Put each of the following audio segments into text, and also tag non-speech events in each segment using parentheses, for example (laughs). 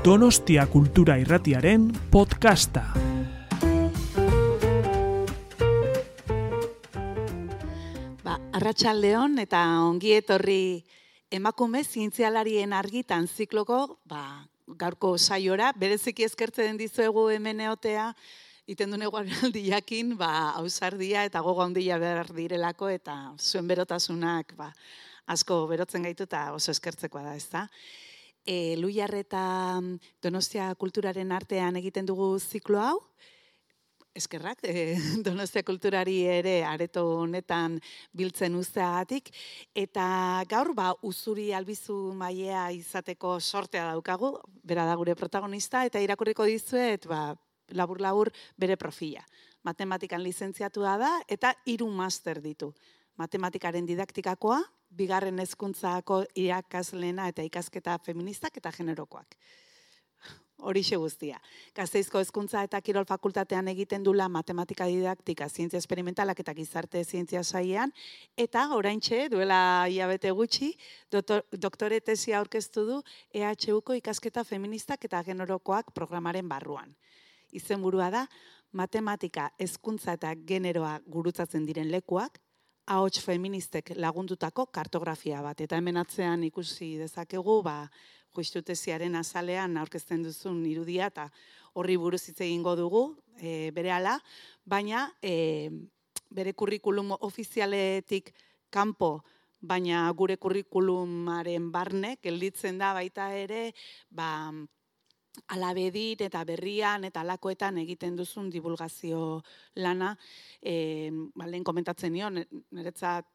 Donostia Kultura Irratiaren podcasta. Ba, Arratsaldeon eta ongi etorri emakume zientzialarien argitan zikloko, ba, gaurko saiora, bereziki eskertzen dizuegu hemen eotea, iten dune guaraldi jakin, ba, ausardia eta gogo handia behar direlako, eta zuen berotasunak, ba, asko berotzen gaitu eta oso eskertzekoa da, ezta? E, Luiar eta Donostia kulturaren artean egiten dugu ziklo hau, eskerrak, e, (laughs) Donostia kulturari ere areto honetan biltzen usteagatik eta gaur ba uzuri albizu mailea izateko sortea daukagu, bera da gure protagonista eta irakurriko dizuet ba labur labur bere profila. Matematikan lizentziatua da eta hiru master ditu. Matematikaren didaktikakoa, bigarren hezkuntzako irakaslena eta ikasketa feministak eta generokoak horixe guztia. Gazteizko hezkuntza eta kirol fakultatean egiten dula matematika didaktika, zientzia esperimentalak eta gizarte zientzia saiean, eta oraintxe duela hilabete gutxi, doktor, doktore tesia aurkeztu du EHUko ikasketa feministak eta generokoak programaren barruan. Izenburua da, matematika, hezkuntza eta generoa gurutzatzen diren lekuak, ahots feministek lagundutako kartografia bat. Eta hemen atzean ikusi dezakegu, ba, juistutesiaren azalean aurkezten duzun irudia eta horri buruz hitz egingo dugu e, berehala, baina e, bere kurrikulum ofizialetik kanpo baina gure kurrikulumaren barne gelditzen da baita ere ba alabedit eta berrian eta alakoetan egiten duzun divulgazio lana eh balen komentatzen nion niretzat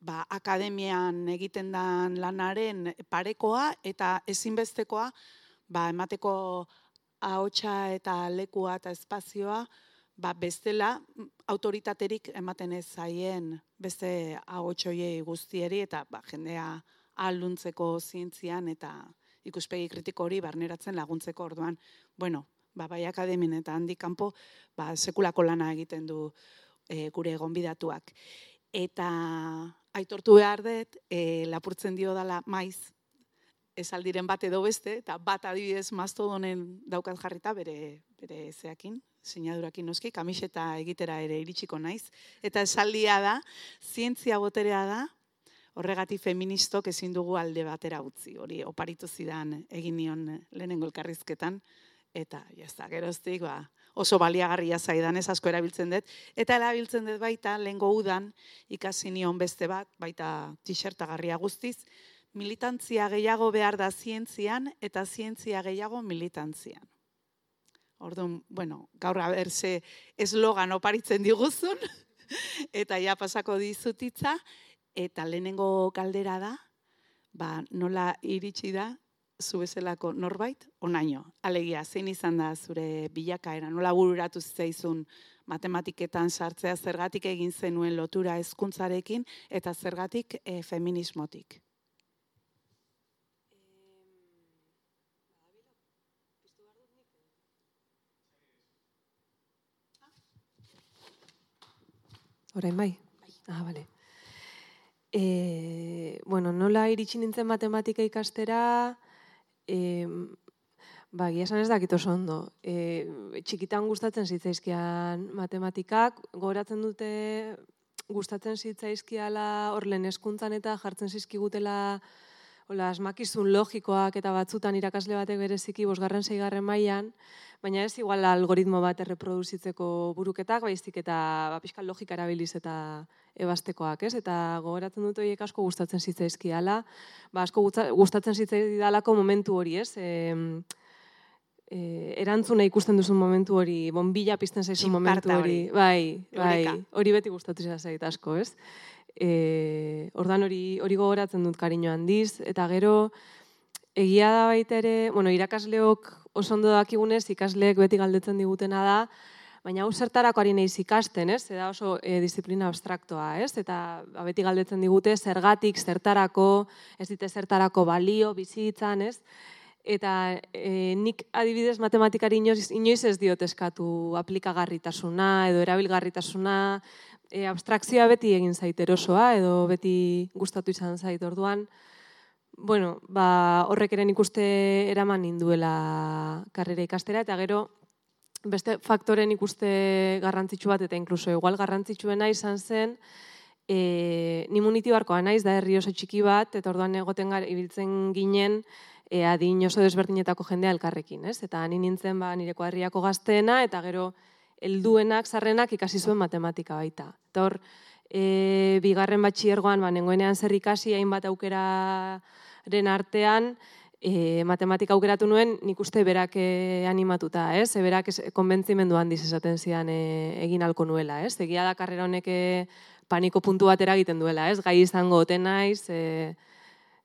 ba, akademian egiten dan lanaren parekoa eta ezinbestekoa ba, emateko ahotsa eta lekua eta espazioa ba, bestela autoritaterik ematen ez zaien beste ahotsoiei guztieri eta ba, jendea aluntzeko zientzian eta ikuspegi kritiko hori barneratzen laguntzeko orduan. Bueno, ba, bai akademin eta handi kanpo ba, sekulako lana egiten du e, gure gonbidatuak. Eta aitortu behar dut, e, lapurtzen dio dala maiz, esaldiren bat edo beste, eta bat adibidez mazto donen daukat jarrita bere, bere zeakin, sinadurakin noski, kamiseta egitera ere iritsiko naiz. Eta esaldia da, zientzia boterea da, horregatik feministok ezin dugu alde batera utzi, hori oparitu zidan egin nion lehenengo elkarrizketan, eta jazta, geroztik, ba, oso baliagarria zaidan ez asko erabiltzen dut. Eta erabiltzen dut baita, lehengo udan, ikasi nion beste bat, baita t-shirtagarria guztiz, militantzia gehiago behar da zientzian, eta zientzia gehiago militantzian. Orduan, bueno, gaur haberse eslogan oparitzen diguzun, (laughs) eta ja pasako dizutitza, eta lehenengo kaldera da, ba, nola iritsi da zu bezalako norbait onaino. Alegia, zein izan da zure bilakaera, nola bururatu zaizun matematiketan sartzea zergatik egin zenuen lotura hezkuntzarekin eta zergatik e, feminismotik. Orain bai. Ah, vale. E, bueno, nola iritsi nintzen matematika ikastera, e, ba, esan ez dakit oso ondo. E, txikitan gustatzen zitzaizkian matematikak, goratzen dute gustatzen zitzaizkiala hor lehen eskuntzan eta jartzen zizkigutela hola, asmakizun logikoak eta batzutan irakasle batek bereziki bosgarren zeigarren mailan, baina ez igual algoritmo bat erreproduzitzeko buruketak, baizik eta ba, pixkal logika erabiliz eta ebastekoak, ez? Eta gogoratzen dut horiek asko gustatzen zitzaizkiala, ba, asko gustatzen zitzaidalako momentu hori, ez? E, e, erantzuna ikusten duzun momentu hori, bombilla pizten zaizun momentu hori. Bai, bai, hori beti gustatu zait asko, ez? E, ordan hori hori gogoratzen dut kariño handiz, eta gero, egia da baita ere, bueno, irakasleok oso ondo dakigunez, ikasleek beti galdetzen digutena da, baina hau zertarako ari naiz ikasten, ez? Eta oso e, disiplina abstraktoa, ez? Eta ba, beti galdetzen digute zergatik, zertarako, ez dite zertarako balio, bizitzan, ez? Eta e, nik adibidez matematikari inoiz, inoiz ez diot eskatu aplikagarritasuna edo erabilgarritasuna, e, abstrakzioa beti egin zait erosoa edo beti gustatu izan zait orduan, bueno, ba, horrek ere ikuste eraman ninduela karrera ikastera, eta gero beste faktoren ikuste garrantzitsu bat, eta inkluso igual garrantzitsuena izan zen, e, ni munitibarkoa naiz, da herri oso txiki bat, eta orduan egoten gara, ibiltzen ginen, e, adin oso desberdinetako jendea elkarrekin, ez? Eta ni nintzen ba, nire kuadriako gazteena, eta gero helduenak, sarrenak ikasi zuen matematika baita. Eta hor, e, bigarren batxiergoan, ba, nengoenean zer ikasi, hainbat aukeraren artean, e, matematika aukeratu nuen, nik uste berak e, animatuta, ez? E, berak konbentzimendu handiz esaten zian e, egin alko nuela, ez? Egia da karrera honek e, paniko puntu bat egiten duela, ez? Gai izango oten naiz, e,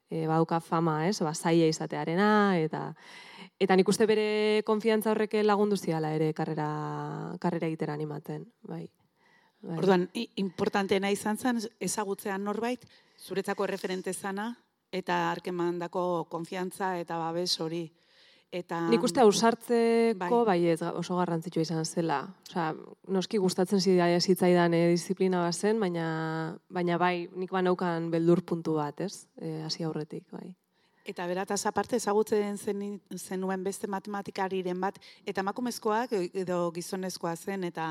e, bauka fama, ez? Ba, zaila izatearena, eta eta nik uste bere konfiantza horrek lagundu ziala ere karrera, karrera egitera animatzen, bai. Bai. Orduan, importanteena izan zen, ezagutzean norbait, zuretzako referente zana, eta arkemandako konfiantza eta babes hori. Eta, Nik uste ausartzeko bai. bai ez oso garrantzitsua izan zela. Osea, noski gustatzen zitzaidan e, disiplina bat zen, baina, baina bai, nik banaukan beldur puntu bat, ez? E, hasi aurretik, bai. Eta berataz aparte ezagutzen zen, zenuen beste matematikariren bat, eta makumezkoak edo gizonezkoa zen, eta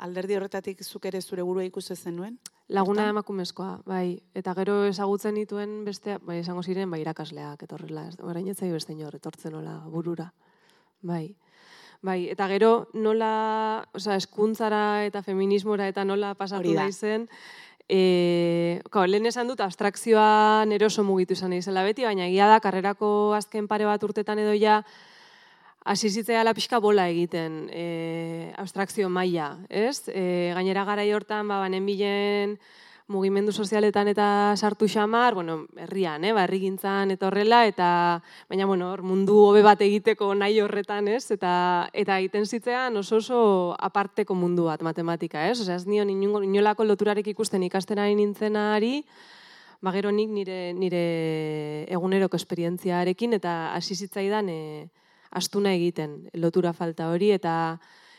alderdi horretatik zuk ere zure burua ikusi zenuen? Laguna Bertan? emakumezkoa, bai. Eta gero ezagutzen dituen beste, bai, esango ziren, bai, irakasleak, etorrela. Orain etzai beste inor, etortzen nola, burura. Bai. Bai, eta gero nola, oza, eskuntzara eta feminismora eta nola pasatu da izen, e, kau, lehen esan dut abstrakzioa neroso mugitu izan izela beti, baina egia da, karrerako azken pare bat urtetan edo ja, hasi zitzaia pixka bola egiten e, abstrakzio maila, ez? E, gainera gara hortan, ba, banen bilen mugimendu sozialetan eta sartu xamar, bueno, herrian, eh, barri gintzan eta horrela, eta, baina, bueno, mundu hobe bat egiteko nahi horretan, ez? Eta, eta egiten zitzean oso oso aparteko mundu bat matematika, ez? Osea, ez nion inolako loturarek ikusten ikasten ari nintzenari, ba, gero nik nire, nire eguneroko esperientziarekin, eta hasi zitzaidan, eh, astuna egiten lotura falta hori eta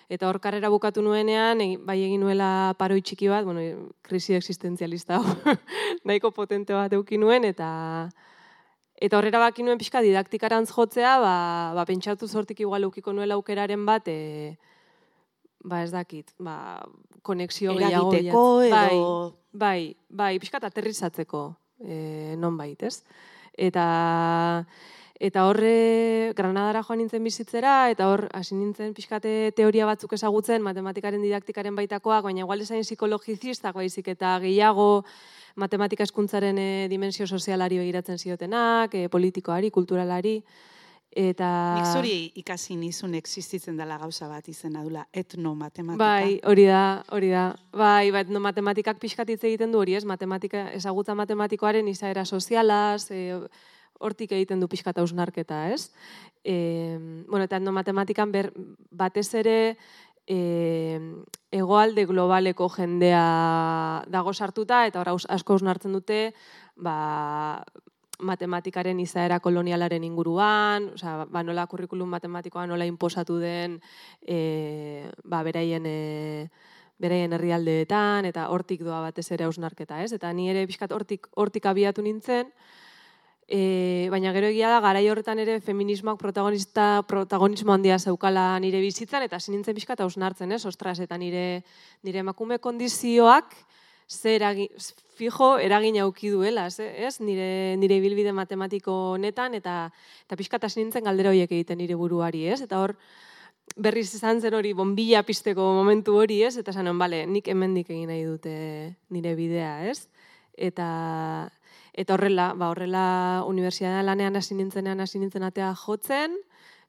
eta hor karrera bukatu nuenean bai egin nuela paroi txiki bat, bueno, krisi existentzialista (laughs) nahiko potente bat eduki nuen eta eta horrera baki nuen pixka didaktikarantz jotzea, ba, ba pentsatu sortik igual ukiko nuela aukeraren bat e, ba ez dakit, ba konexio gehiago edo bai, bai, bai, pixka aterrizatzeko e, non bait, ez? Eta Eta horre Granadara joan nintzen bizitzera, eta hor hasi nintzen pixkate teoria batzuk ezagutzen, matematikaren didaktikaren baitakoa, baina igual esain psikologizistak baizik eta gehiago matematika eskuntzaren e, dimensio sozialari begiratzen ziotenak, e, politikoari, kulturalari. Eta... Nik zuri ikasi nizun existitzen dela gauza bat izena dula, etno matematika. Bai, hori da, hori da. Bai, bai, matematikak pixkatitze egiten du hori, ez? Matematika, ezagutza matematikoaren izaera sozialaz, e, hortik egiten du pixka eta usnarketa, ez? E, bueno, eta endo matematikan ber, batez ere e, egoalde globaleko jendea dago sartuta, eta hor asko usnartzen dute, ba, matematikaren izaera kolonialaren inguruan, osea, ba, nola kurrikulum matematikoa nola inposatu den e, ba, beraien e, beraien herrialdeetan eta hortik doa batez ere ausnarketa, ez? Eta ni ere pixkat hortik hortik abiatu nintzen, E, baina gero egia da, garai horretan ere feminismoak protagonista, protagonismo handia zeukala nire bizitzan, eta sinintzen pixka eta usnartzen, ez? Ostras, eta nire, nire emakume kondizioak, ze eragin, fijo eragin auki duela, ez? Nire, nire bilbide matematiko honetan, eta, eta pixka eta sinintzen galdera horiek egiten nire buruari, ez? Eta hor, berriz izan zen hori, bombilla pisteko momentu hori, ez? Eta zanon, bale, nik hemendik egin nahi dute nire bidea, ez? Eta, Eta horrela, ba, horrela unibertsitatean lanean hasi nintzenean hasi nintzen atea jotzen,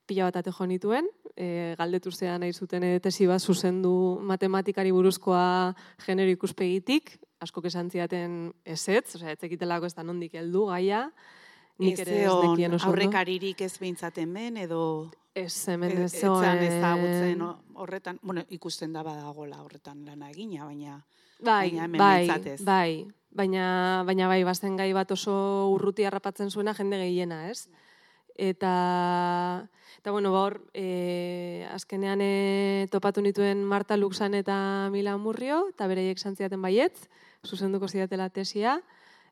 pila bat ate jo nituen, e, galdetu zean nahi zuten tesi bat zuzendu matematikari buruzkoa genero ikuspegitik, asko esan ziaten ezetz, osea, ez ekitelako ez da nondik heldu gaia, nik ere ez nekien oso. Aurrekaririk ez behintzaten ben, edo... Ez, hemen ez zoen... ezagutzen horretan, bueno, ikusten da badagola horretan lana egina, baina... Bai, bai, bai, baina, baina bai, bazen gai bat oso urruti harrapatzen zuena jende gehiena, ez? Eta, eta bueno, baur, e, azkenean e, topatu nituen Marta Luxan eta Mila Murrio, eta bereiek santziaten baietz, zuzenduko zidatela tesia,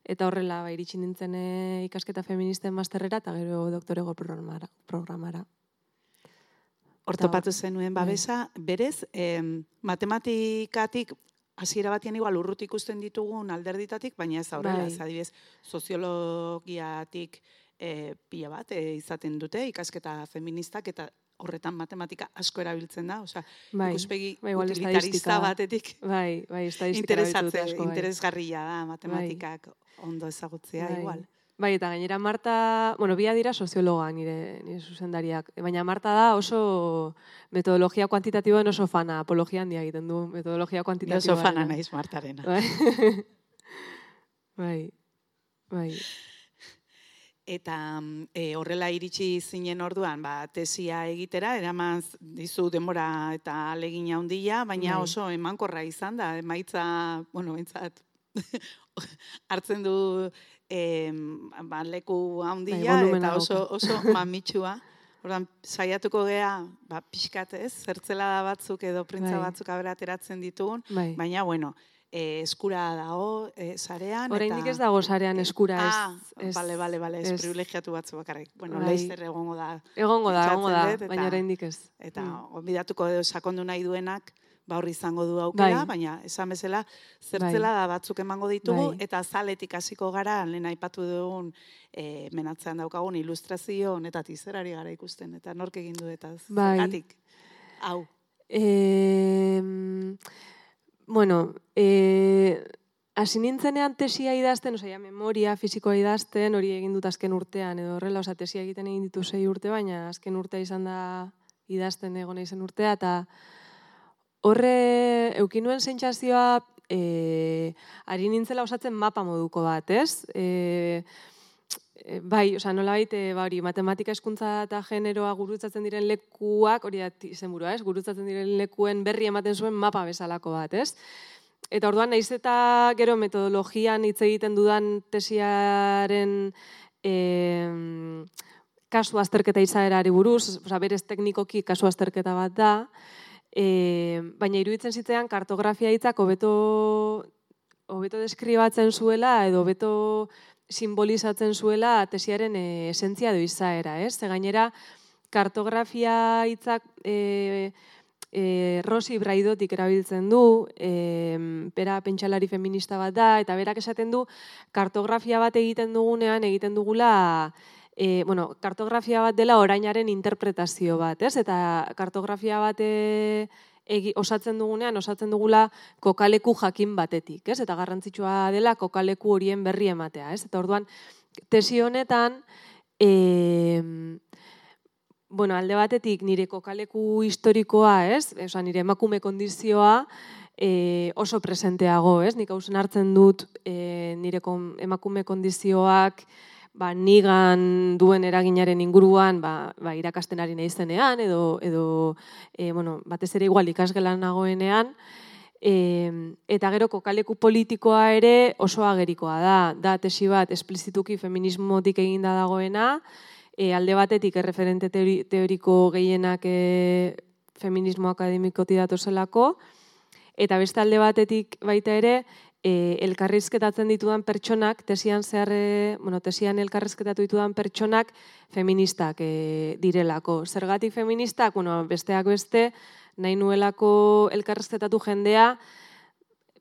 eta horrela ba, iritsi nintzen e, ikasketa feministen masterrera eta gero doktorego programara. programara. Hortopatu zenuen bai. babesa, berez, em, matematikatik hasiera batean igual urruti ikusten ditugun alderditatik, baina ez aurrera, Bai. ez adibidez, soziologiatik e, pila bat e, izaten dute, ikasketa feministak, eta horretan matematika asko erabiltzen da, osea, Bai, ikuspegi bai, utilitarista batetik bai, bai, interesatze, asko, bai. interesgarria da matematikak ondo ezagutzea, Bai. igual. Bai, eta gainera Marta, bueno, bia dira soziologa nire, nire zuzendariak, baina Marta da oso metodologia kuantitatiboen oso fana, apologia handia egiten du metodologia Ni kuantitatiboa. oso fana naiz Martarena. Bai. (laughs) bai. Bai. Eta e, horrela iritsi zinen orduan, ba, tesia egitera, eraman dizu denbora eta alegina handia, baina Bai. oso emankorra izan da, emaitza, bueno, entzat, (laughs) hartzen du e, ba, leku handia Bai, eta oso, oso (laughs) mamitsua. Ordan saiatuko gea, ba, pixkat ez, zertzelada batzuk edo printza Bai. batzuk abera ateratzen ditugun, Bai. baina, bueno, e, eskura dago, e, sarean. Oraindik eta- ez dago sarean eskura ez. Ah, ez bale, bale, bale, ez, ez. privilegiatu batzu bakarrik. Bueno, Bai. laizzer egongo da. Egongo da, egongo da, baina oraindik ez. Eta Mm. gonbidatuko edo sakondu nahi duenak, ba horri izango du aukera, Bai. baina esan bezala zertzela da batzuk emango ditugu, Bai. eta zaletik hasiko gara, lehen aipatu dugun, e, menatzean daukagun ilustrazio honetatik zerari gara ikusten, eta nork egin du eta Bai. zergatik. Hau, Eh, bueno, eh, hasi nintzenean tesia idazten, osea, memoria fisikoa idazten, hori egin dut azken urtean, edo horrela, osea, tesia egiten egin ditu sei urte, baina azken urtea izan da idazten egon naizen urtea, eta horre eukinuen sentsazioa eh, ari nintzela osatzen mapa moduko bat, ez? E, bai, osea, nolabait, e, ba, hori, matematika eskuntza eta generoa gurutzatzen diren lekuak, hori da izenburua, ez? Gurutzatzen diren lekuen berri ematen zuen mapa bezalako bat, ez? Eta orduan, naiz eta gero metodologian hitz egiten dudan tesiaren e, kasu azterketa izaerari buruz, osea, berez teknikoki kasu azterketa bat da, e, baina iruditzen zitzean kartografia hitzak hobeto hobeto deskribatzen zuela edo hobeto simbolizatzen zuela tesiaren e, esentzia edo izaera, ez? Ze gainera kartografia hitzak e, e, Rosi Braidotik erabiltzen du, e, bera pentsalari feminista bat da, eta berak esaten du kartografia bat egiten dugunean egiten dugula e, bueno, kartografia bat dela orainaren interpretazio bat, ez? Eta kartografia bat egi, osatzen dugunean, osatzen dugula kokaleku jakin batetik, ez? Eta garrantzitsua dela kokaleku horien berri ematea, ez? Eta orduan, tesi honetan, e, bueno, alde batetik nire kokaleku historikoa, ez? Osa, nire emakume kondizioa, e, oso presenteago, ez? Nik hausen hartzen dut e, nire kon, emakume kondizioak, ba, nigan duen eraginaren inguruan ba, ba, irakasten ari naizenean edo, edo e, bueno, batez ere igual ikasgelan nagoenean, e, eta gero kokaleku politikoa ere oso agerikoa da. Da tesi bat esplizituki feminismotik eginda dagoena, e, alde batetik erreferente teori, teoriko gehienak e, feminismo akademikoti datozelako, eta beste alde batetik baita ere, e, elkarrizketatzen ditudan pertsonak, tesian zehar, e, bueno, tesian elkarrizketatu ditudan pertsonak feministak e, direlako. Zergatik feministak, bueno, besteak beste, nahi nuelako elkarrizketatu jendea,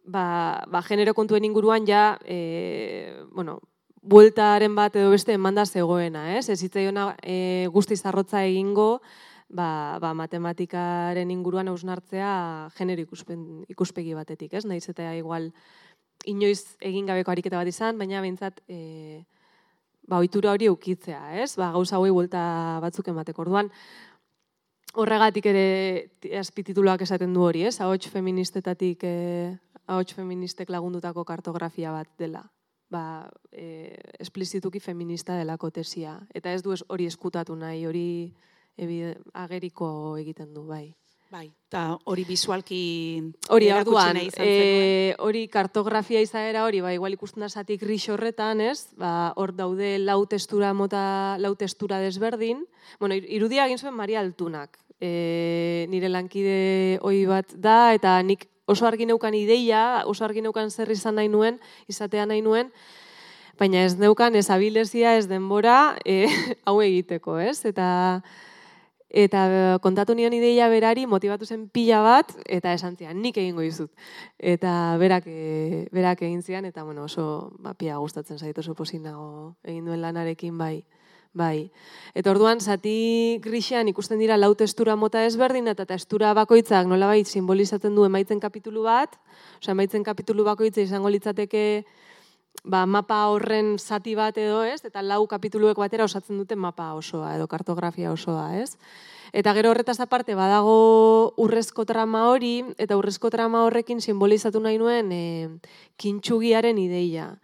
ba, ba genero kontuen inguruan ja, e, bueno, bueltaren bat edo beste emanda zegoena, ez? Ez zitzaiona e, guztiz arrotza egingo, ba, ba, matematikaren inguruan hausnartzea genero ikuspen, ikuspegi batetik, ez? Naiz eta igual inoiz egin gabeko ariketa bat izan, baina behintzat e, ba, ohitura hori eukitzea, ez? Ba, gauza hauei buelta batzuk emateko. Orduan, horregatik ere azpitituluak esaten du hori, ez? Ahots feministetatik, e, ahots feministek lagundutako kartografia bat dela. Ba, e, esplizituki feminista delako tesia. Eta ez du hori eskutatu nahi, hori ebide, ageriko egiten du, bai. Bai, eta hori visualki Hori orduan, e, hori kartografia izaera hori, ba, igual ikusten da zati gris horretan, ez? Ba, hor daude lau testura mota, lau testura desberdin. Bueno, ir- irudia egin zuen Maria Altunak. E, nire lankide hoi bat da, eta nik oso argi neukan ideia, oso argi neukan zer izan nahi nuen, izatea nahi nuen, baina ez neukan ez abilezia, ez denbora e, (laughs) hau egiteko, ez? Eta eta kontatu nion ideia berari motivatu zen pila bat eta esan zian, nik egingo dizut. Eta berak, e, berak egin zian, eta bueno, oso ba, pia gustatzen zait oso posinago egin duen lanarekin bai. Bai. Eta orduan, zati grixean ikusten dira lau testura mota ezberdin, eta testura bakoitzak nolabait simbolizatzen du emaitzen kapitulu bat, osea, emaitzen kapitulu bakoitza izango litzateke ba, mapa horren zati bat edo ez, eta lau kapituluek batera osatzen dute mapa osoa edo kartografia osoa, ez? Eta gero horretaz aparte badago urrezko trama hori, eta urrezko trama horrekin simbolizatu nahi nuen e, kintxugiaren ideia.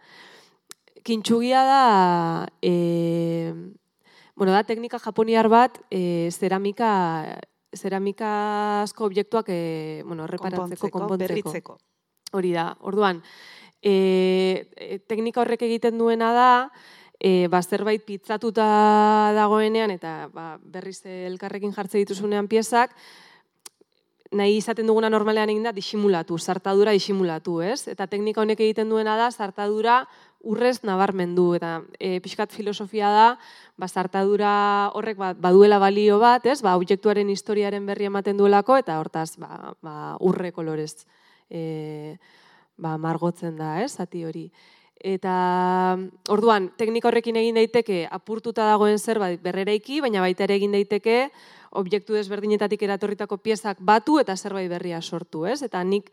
Kintxugia da, e, bueno, da teknika japoniar bat, e, zeramika, zeramika asko objektuak e, bueno, reparatzeko, konpontzeko. Hori da, orduan, e, teknika horrek egiten duena da, e, ba, zerbait pitzatuta dagoenean, eta ba, berriz elkarrekin jartze dituzunean piezak, nahi izaten duguna normalean egin da disimulatu, sartadura disimulatu, ez? Eta teknika honek egiten duena da, sartadura urrez nabarmendu, eta e, pixkat filosofia da, ba, sartadura horrek ba, baduela balio bat, ez? Ba, objektuaren historiaren berri ematen duelako, eta hortaz, ba, ba, urre kolorez. E, ba, margotzen da, ez, zati hori. Eta orduan, teknika horrekin egin daiteke apurtuta dagoen zerbait berreraiki, baina baita ere egin daiteke objektu desberdinetatik eratorritako piezak batu eta zerbait berria sortu, ez? Eta nik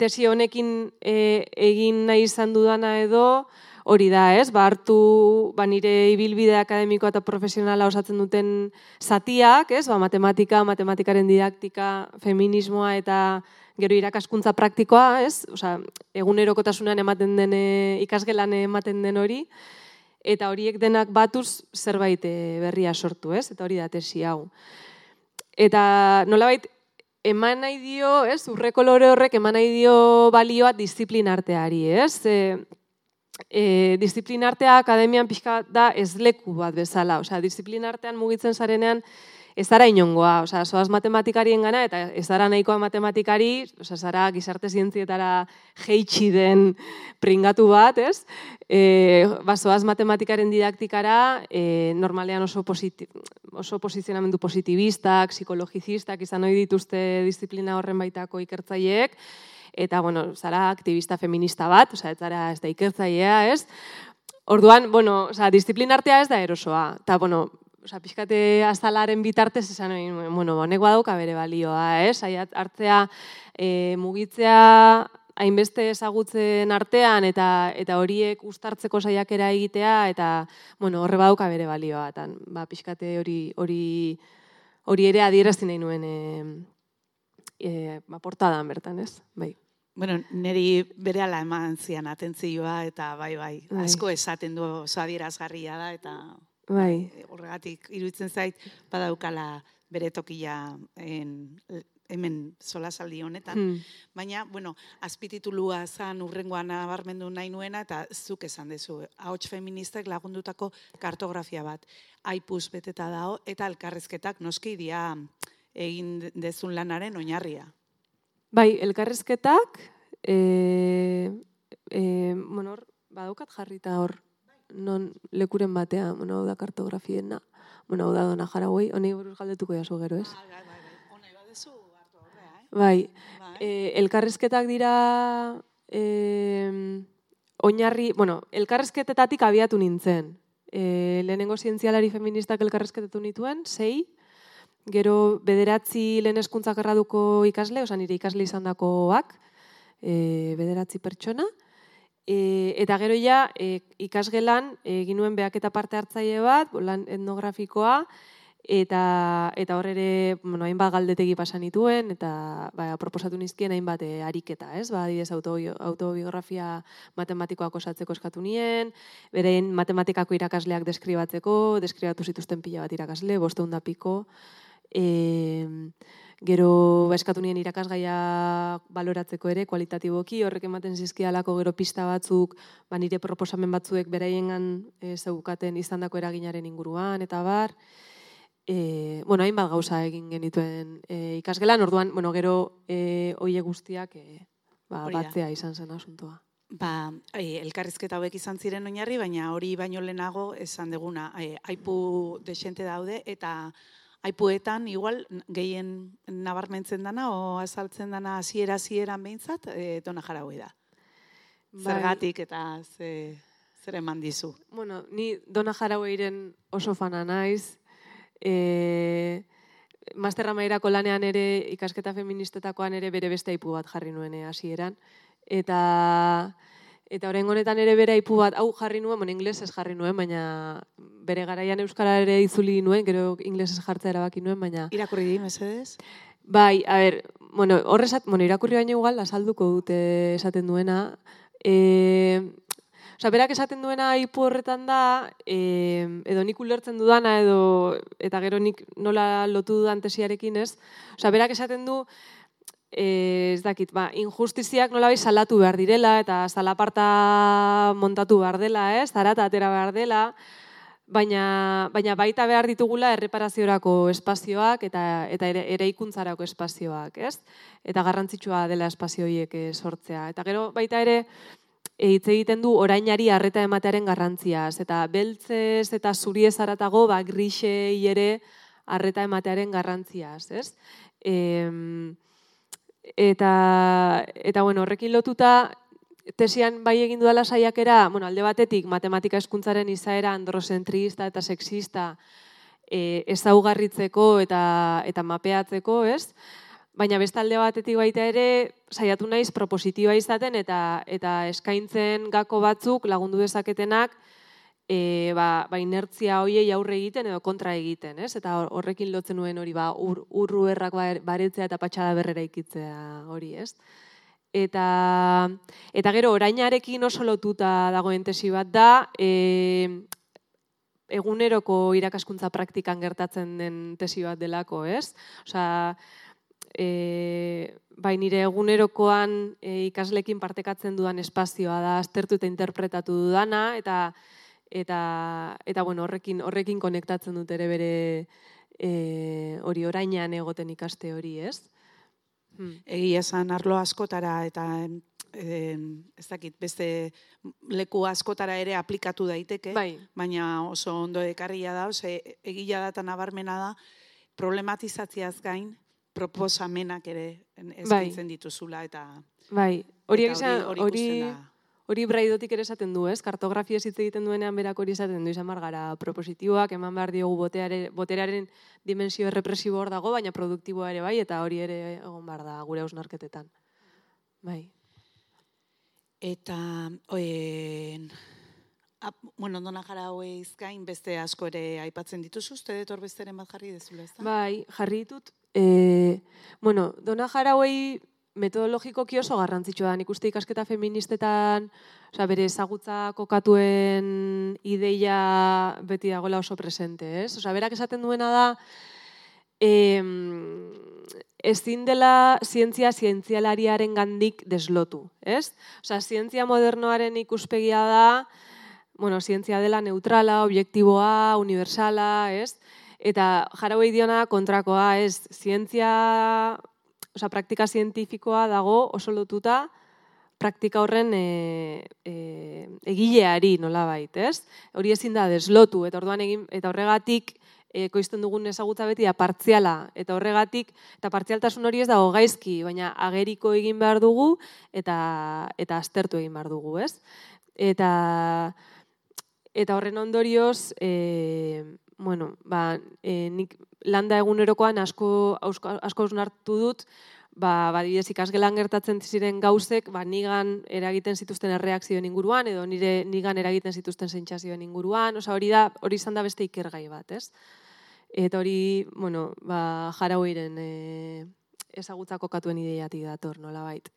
tesi honekin e, egin nahi izan dudana edo hori da, ez? Ba, hartu ba, nire ibilbide akademiko eta profesionala osatzen duten zatiak, ez? Ba, matematika, matematikaren didaktika, feminismoa eta gero irakaskuntza praktikoa, ez? Osea, egunerokotasunean ematen den eh, ikasgelan ematen den hori eta horiek denak batuz zerbait eh, berria sortu, ez? Eta hori da tesi hau. Eta nolabait eman nahi dio, ez? Urre kolore horrek eman nahi dio balioa disiplinarteari, ez? E, e, disiplinartea akademian pixka da ez leku bat bezala, osea, disiplinartean mugitzen zarenean ez zara inongoa, oza, soaz matematikarien gana, eta ez zara nahikoa matematikari, oza, zara gizarte zientzietara geitsi den pringatu bat, ez? E, ba, soaz matematikaren didaktikara, e, normalean oso, positi oso posizionamendu positibistak, psikologizistak, izan hori dituzte disiplina horren baitako ikertzaileek, eta, bueno, zara aktivista feminista bat, oza, ez zara ez da ikertzailea, ez? Orduan, bueno, oza, disiplinartea ez da erosoa, eta, bueno, oza, pixkate azalaren bitartez esan, bueno, honek badauka bere balioa, ez? Eh? hartzea, e, mugitzea, hainbeste ezagutzen artean eta eta horiek ustartzeko saiakera egitea eta bueno, horre badauka bere balioa eta ba pixkate hori hori hori ere adierazten nahi nuen eh eh ba portadan bertan, ez? Bai. Bueno, neri bere ala eman zian atentzioa eta bai, bai, bai. asko esaten du oso adierazgarria da eta Bai. Eh, horregatik iruditzen zait badaukala bere tokia en, hemen solasaldi honetan. Hmm. Baina, bueno, azpititulua zan urrengoan nabarmendu nahi nuena eta zuk esan dezu. Ahots feministek lagundutako kartografia bat. Aipus beteta dao eta elkarrezketak noski dia egin dezun lanaren oinarria. Bai, elkarrezketak, e, e, bueno, badaukat jarrita hor non lekuren batean, bueno, hau da kartografiena, bueno, hau da dona jaragoi, honi buruz galdetuko jaso gero, ez? Bai, bai, bai, eh? bai, bai. E, elkarrezketak dira e, oinarri, bueno, elkarrezketetatik abiatu nintzen. E, lehenengo zientzialari feministak elkarrezketetu nituen, sei, gero bederatzi lehen erraduko ikasle, osan nire ikasle izan dakoak, e, bederatzi pertsona, E, eta gero ja, e, ikasgelan, egin nuen behak eta parte hartzaile bat, lan etnografikoa, eta eta hor ere, bueno, hainbat galdetegi pasan dituen, eta ba, proposatu nizkien hainbat e, ariketa, ez? Ba, adibidez, auto, autobiografia matematikoak osatzeko eskatu nien, berein matematikako irakasleak deskribatzeko, deskribatu zituzten pila bat irakasle, bosteunda piko, Gero ba, eskatu nien irakasgaia baloratzeko ere, kualitatiboki, horrek ematen zizkialako gero pista batzuk, ba, nire proposamen batzuek beraiengan e, zeukaten izandako eraginaren inguruan, eta bar. E, bueno, hainbat gauza egin genituen e, ikasgelan, orduan, bueno, gero e, oie guztiak e, ba, batzea izan zen asuntoa. Ba, e, elkarrizketa hauek izan ziren oinarri, baina hori baino lehenago esan deguna, e, aipu desente daude, eta aipuetan igual gehien nabarmentzen dana, o azaltzen dana hasiera hasieran behintzat, e, dona jaraui da. Bai. Zergatik eta ze, zer eman dizu. Bueno, ni Dona Jaraueiren oso fana naiz. E, Masterra mairako lanean ere, ikasketa feministetakoan ere bere beste aipu bat jarri nuen eh, hasieran. Eta eta orain honetan ere bere aipu bat, hau jarri nuen, bueno, inglesez jarri nuen, baina bere garaian euskara ere itzuli nuen, gero inglesez jartzea erabaki nuen, baina Irakurri di, mesedez? Bai, a ber, bueno, horrezat, bueno, irakurri baino igual, azalduko dute esaten duena. E, Osa, berak esaten duena ipu horretan da, e, edo nik ulertzen dudana, edo, eta gero nik nola lotu dudan tesiarekin ez. Osa, berak esaten du, ez dakit, ba, injustiziak nola salatu behar direla, eta zalaparta montatu behar dela, ez, zarata atera behar dela, baina, baina baita behar ditugula erreparaziorako espazioak eta eta ere, eraikuntzarako espazioak, ez? Eta garrantzitsua dela espazio horiek eh, sortzea. Eta gero baita ere e, hitz egiten du orainari harreta ematearen garrantziaz eta beltzez eta zuriez haratago ba grisei ere harreta ematearen garrantziaz, ez? Em, eta eta bueno, horrekin lotuta tesian bai egin dudala saiakera, bueno, alde batetik matematika hezkuntzaren izaera androzentrista eta sexista e, ezaugarritzeko eta eta mapeatzeko, ez? Baina beste alde batetik baita ere saiatu naiz propositiboa izaten eta eta eskaintzen gako batzuk lagundu dezaketenak e, ba, ba inertzia hoiei aurre egiten edo kontra egiten, ez? Eta hor- horrekin lotzen nuen hori ba ur, urru errak ba- baretzea eta patxada berrera ikitzea hori, ez? Eta, eta gero orainarekin oso lotuta dagoen tesi bat da, e, eguneroko irakaskuntza praktikan gertatzen den tesi bat delako, ez? Osea, e, bai nire egunerokoan e, ikaslekin partekatzen dudan espazioa da aztertu eta interpretatu dudana eta eta eta bueno, horrekin horrekin konektatzen dut ere bere e, hori orainean egoten ikaste hori, ez? Hmm. Egia esan arlo askotara eta em, ez dakit beste leku askotara ere aplikatu daiteke, Bai, baina oso ondo ekarria da, ose, egila da eta nabarmena da, problematizatziaz gain, proposamenak ere eskaintzen dituzula eta bai. Hori egia hori, hori. Hori braidotik ere esaten du, ez? Kartografiaz hitz egiten duenean berak hori esaten du, izan behar gara propositiboak, eman behar diogu boteare, boterearen dimensio errepresibo hor dago, baina produktiboa ere bai, eta hori ere egon behar da gure hausnarketetan. Bai. Eta, oen, ap, bueno, dona jara haueiz gain beste asko ere aipatzen dituzu, uste dut besteren bat jarri dezula, ez da? Bai, jarri ditut, e, bueno, dona jarauei metodologikoki oso garrantzitsua da. Nik uste ikasketa feministetan, osea, bere ezagutza kokatuen ideia beti dagoela oso presente, ez? Osea, berak esaten duena da, em, ezin dela zientzia zientzialariaren gandik deslotu, ez? Osea, zientzia modernoaren ikuspegia da, bueno, zientzia dela neutrala, objektiboa, universala, ez? Eta jarauei diona kontrakoa, ez? Zientzia, osea, praktika zientifikoa dago oso lotuta praktika horren e, e, egileari nolabait, ez? Hori ezin da deslotu, eta orduan egin, eta horregatik ekoizten dugun ezagutza beti da partziala, eta horregatik, eta partzialtasun hori ez dago gaizki, baina ageriko egin behar dugu, eta, eta aztertu egin behar dugu, ez? Eta, eta horren ondorioz, e, bueno, ba, e, nik landa egunerokoan asko, asko, asko dut, ba, badidez ikasgelan gertatzen ziren gauzek, ba, nigan eragiten zituzten erreakzioen inguruan, edo nire nigan eragiten zituzten sentsazioen inguruan, osea hori da, hori izan da beste ikergai bat, ez? Eta hori, bueno, ba, jarauiren e, ezagutza kokatuen ideiatik dator, nolabait.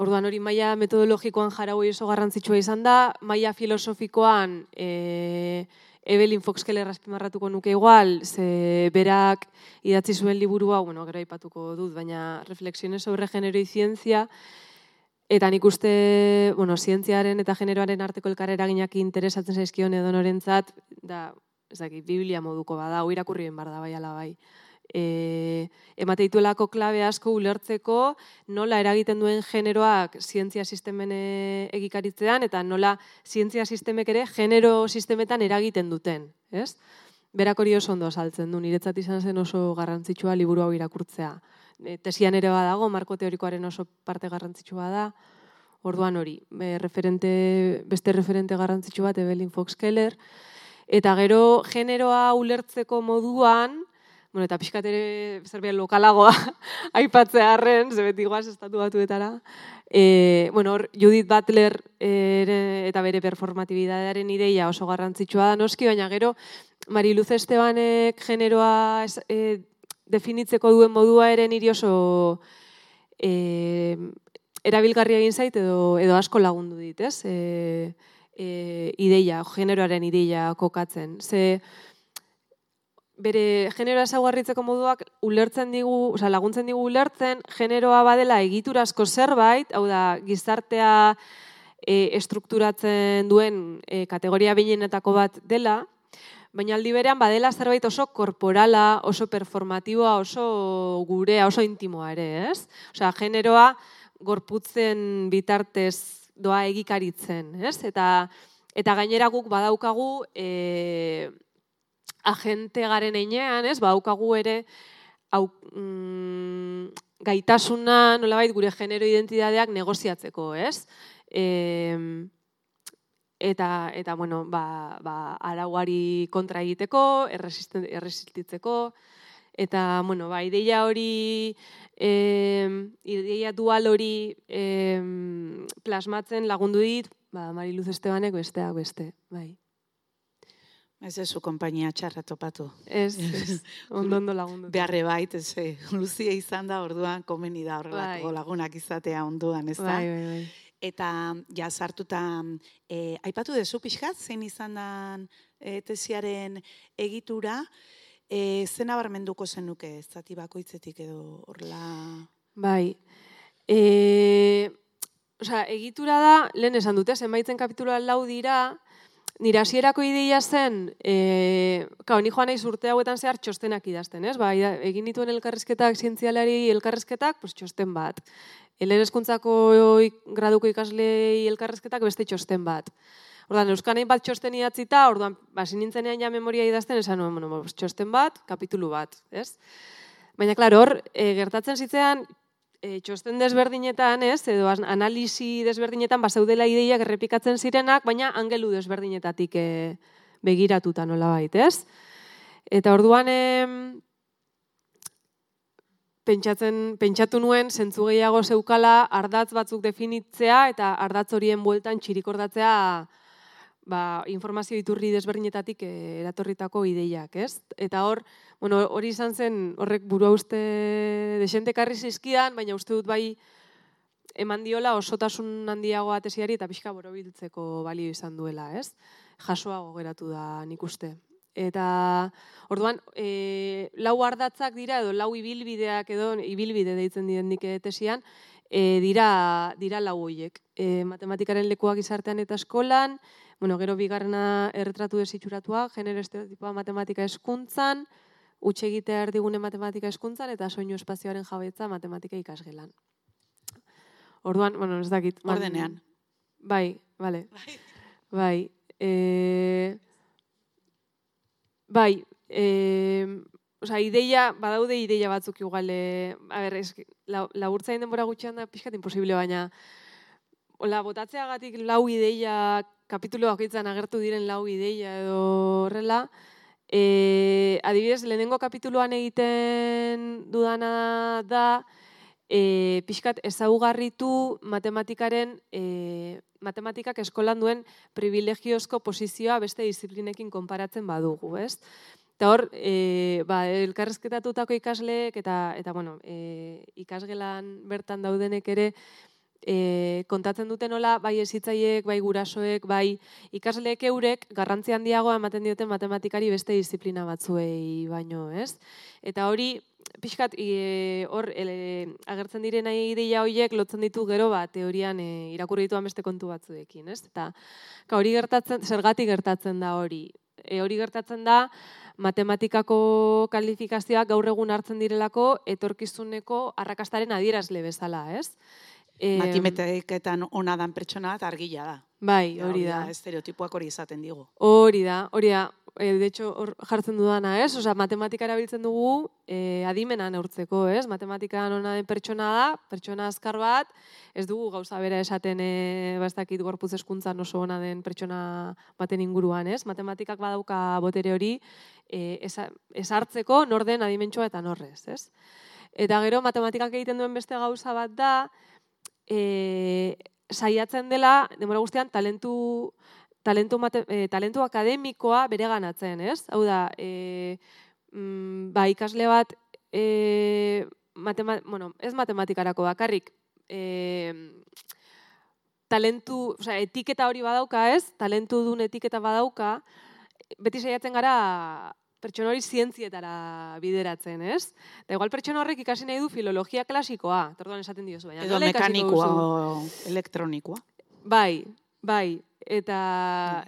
Orduan hori maila metodologikoan jaraui oso garrantzitsua izan da, maila filosofikoan e, Evelyn Foxkeller azpimarratuko nuke igual, ze berak idatzi zuen liburua, bueno, gero aipatuko dut, baina reflexiones sobre género y ciencia, eta nik uste, bueno, zientziaren eta generoaren arteko elkarreraginak interesatzen zaizkion edo norentzat, da, ez dakit, biblia moduko bada, hau irakurri behar da bai ala bai. E, emate dituelako klabe asko ulertzeko nola eragiten duen generoak zientzia sistemen e, egikaritzean eta nola zientzia sistemek ere genero sistemetan eragiten duten, ez? Berak hori oso ondo saltzen du, niretzat izan zen oso garrantzitsua liburu hau irakurtzea. E, tesian ere badago, marko teorikoaren oso parte garrantzitsua da, orduan hori, be, referente, beste referente garrantzitsu bat, Evelyn Fox Keller, eta gero generoa ulertzeko moduan, bueno, eta pixkat ere zerbait lokalagoa (laughs) aipatzea harren, zebeti guaz estatu batuetara. E, bueno, hor, Judith Butler ere, eta bere performatibidadearen ideia oso garrantzitsua da noski, baina gero Mariluz Estebanek generoa e, definitzeko duen modua ere niri oso e, erabilgarria egin zait edo, edo asko lagundu dit, ez? E, e, ideia, generoaren ideia kokatzen. Ze, bere generoa esaguarritzeko moduak ulertzen digu, oza, laguntzen digu ulertzen, generoa badela egiturazko zerbait, hau da, gizartea e, estrukturatzen duen e, kategoria binenetako bat dela, baina aldi berean badela zerbait oso korporala, oso performatiboa, oso gurea, oso intimoa ere, ez? Osea, generoa gorputzen bitartez doa egikaritzen, ez? Eta eta gainera guk badaukagu e, agente garen einean, ez, baukagu ere hau, mm, gaitasuna nolabait gure genero identidadeak negoziatzeko, ez? E, eta, eta bueno, ba, ba, arauari kontra egiteko, erresistitzeko, eta, bueno, ba, ideia hori, e, ideia dual hori e, plasmatzen lagundu dit, ba, Mariluz Estebanek besteak beste, bai. Ez ez, kompainia txarra topatu. Ez, ez, ondo ondo lagundu. Beharre bait, ez, eh, luzia izan da orduan, komeni da horrelako bai. lagunak izatea onduan, ez da? Bai, bai, bai. Eta, ja, sartuta, e, aipatu dezu pixkat, zein izan da e, tesiaren egitura, e, zen abarmenduko zenuke, zati bakoitzetik edo horla... Bai, e, oza, egitura da, lehen esan dute, zenbaitzen kapituloan lau dira, nire hasierako ideia zen, e, kao, ni joan naiz urte hauetan zehar txostenak idazten, ez? Ba, egin dituen elkarrezketak, zientzialari elkarrezketak, pues, txosten bat. Helen eskuntzako graduko ikaslei elkarrezketak beste txosten bat. Ordan euskan bat txosten idatzita, orduan, ba, nintzenean ja memoria idazten, esan nuen, bueno, txosten bat, kapitulu bat, ez? Baina, klaro, hor, e, gertatzen zitzean, e, txosten desberdinetan, ez, edo analisi desberdinetan basaudela ideiak errepikatzen zirenak, baina angelu desberdinetatik e, begiratuta nola bait, ez? Eta orduan e, pentsatzen, pentsatu nuen zentzu gehiago zeukala ardatz batzuk definitzea eta ardatz horien bueltan txirikordatzea ba, informazio iturri desberdinetatik eh, eratorritako ideiak, ez? Eta hor, bueno, hori izan zen horrek burua uste desente karri zizkidan, baina uste dut bai eman diola osotasun handiago atesiari eta pixka borobiltzeko balio izan duela, ez? Jasoago geratu da nik uste. Eta orduan, e, lau ardatzak dira edo lau ibilbideak edo ibilbide deitzen dien nik tesian, e, dira, dira lau hoiek. E, matematikaren lekuak izartean eta eskolan, Bueno, gero bigarrena erretratu desitxuratua, genero estereotipoa matematika eskuntzan, utxe egitea erdigune matematika eskuntzan, eta soinu espazioaren jabetza matematika ikasgelan. Orduan, bueno, ez dakit. Ordenean. Bai, bale. Bai. Bai. E... Bai. E... Osa, ideia, badaude ideia batzuk igual, e... a ber, es, la, laburtzain denbora gutxean da pixkat imposible, baina Ola, botatzeagatik lau ideia kapitulo bakoitzan agertu diren lau ideia edo horrela, e, adibidez, lehenengo kapituloan egiten dudana da, e, pixkat ezaugarritu matematikaren, e, matematikak eskolan duen privilegiozko posizioa beste disiplinekin konparatzen badugu, ez? Eta hor, e, ba, elkarrezketatutako ikasleek eta, eta bueno, e, ikasgelan bertan daudenek ere, e, kontatzen duten nola, bai ezitzaiek, bai gurasoek, bai ikasleek eurek, garrantzi handiagoa ematen dioten matematikari beste disiplina batzuei baino, ez? Eta hori, pixkat, e, hor, agertzen diren ideia horiek lotzen ditu gero, ba, teorian e, irakurri dituan beste kontu batzuekin, ez? Eta, ka, hori gertatzen, zergatik gertatzen da hori. e, hori gertatzen da, matematikako kalifikazioak gaur egun hartzen direlako etorkizuneko arrakastaren adierazle bezala, ez? E, Matimetiketan ona dan pertsona bat argila da. Bai, hori da. Estereotipoak hori izaten digu. Hori da, hori da. E, de hecho, hor jartzen dudana, ez? Osa, matematika erabiltzen dugu e, adimena neurtzeko, ez? Matematika ona den pertsona da, pertsona azkar bat, ez dugu gauza bera esaten e, bastakit gorpuz eskuntzan oso ona den pertsona baten inguruan, ez? Matematikak badauka botere hori e, esartzeko norden adimentsua eta norrez, ez? Eta gero, matematikak egiten duen beste gauza bat da, e, saiatzen dela, demora guztian, talentu talentu, mate, e, talentu akademikoa bere ganatzen, ez? Hau da, e, mm, ba, ikasle bat, e, matema, bueno, ez matematikarako bakarrik, e, talentu, oza, etiketa hori badauka, ez? Talentu duen etiketa badauka, beti saiatzen gara pertsona hori zientzietara bideratzen, ez? Da igual pertsona horrek ikasi nahi du filologia klasikoa, torduan esaten diozu, baina Edo mekanikoa o elektronikoa. Bai, bai, eta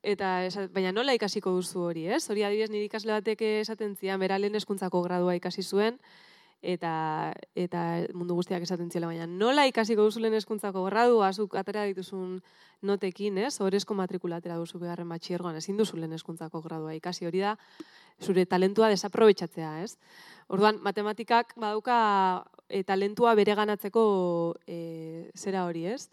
eta esat, baina nola ikasiko duzu hori, ez? Hori adibidez nire ikasle batek esaten zian bera lehen eskuntzako gradua ikasi zuen eta eta mundu guztiak esaten ziela baina nola ikasiko duzu lehen eskuntzako gradua azuk atera dituzun notekin, ez? Horezko matrikulatera duzu beharren batxiergoan, ezin duzu lehen eskuntzako gradua ikasi hori da zure talentua desaprobetxatzea, ez? Orduan, matematikak badauka e, talentua bere ganatzeko e, zera hori, ez?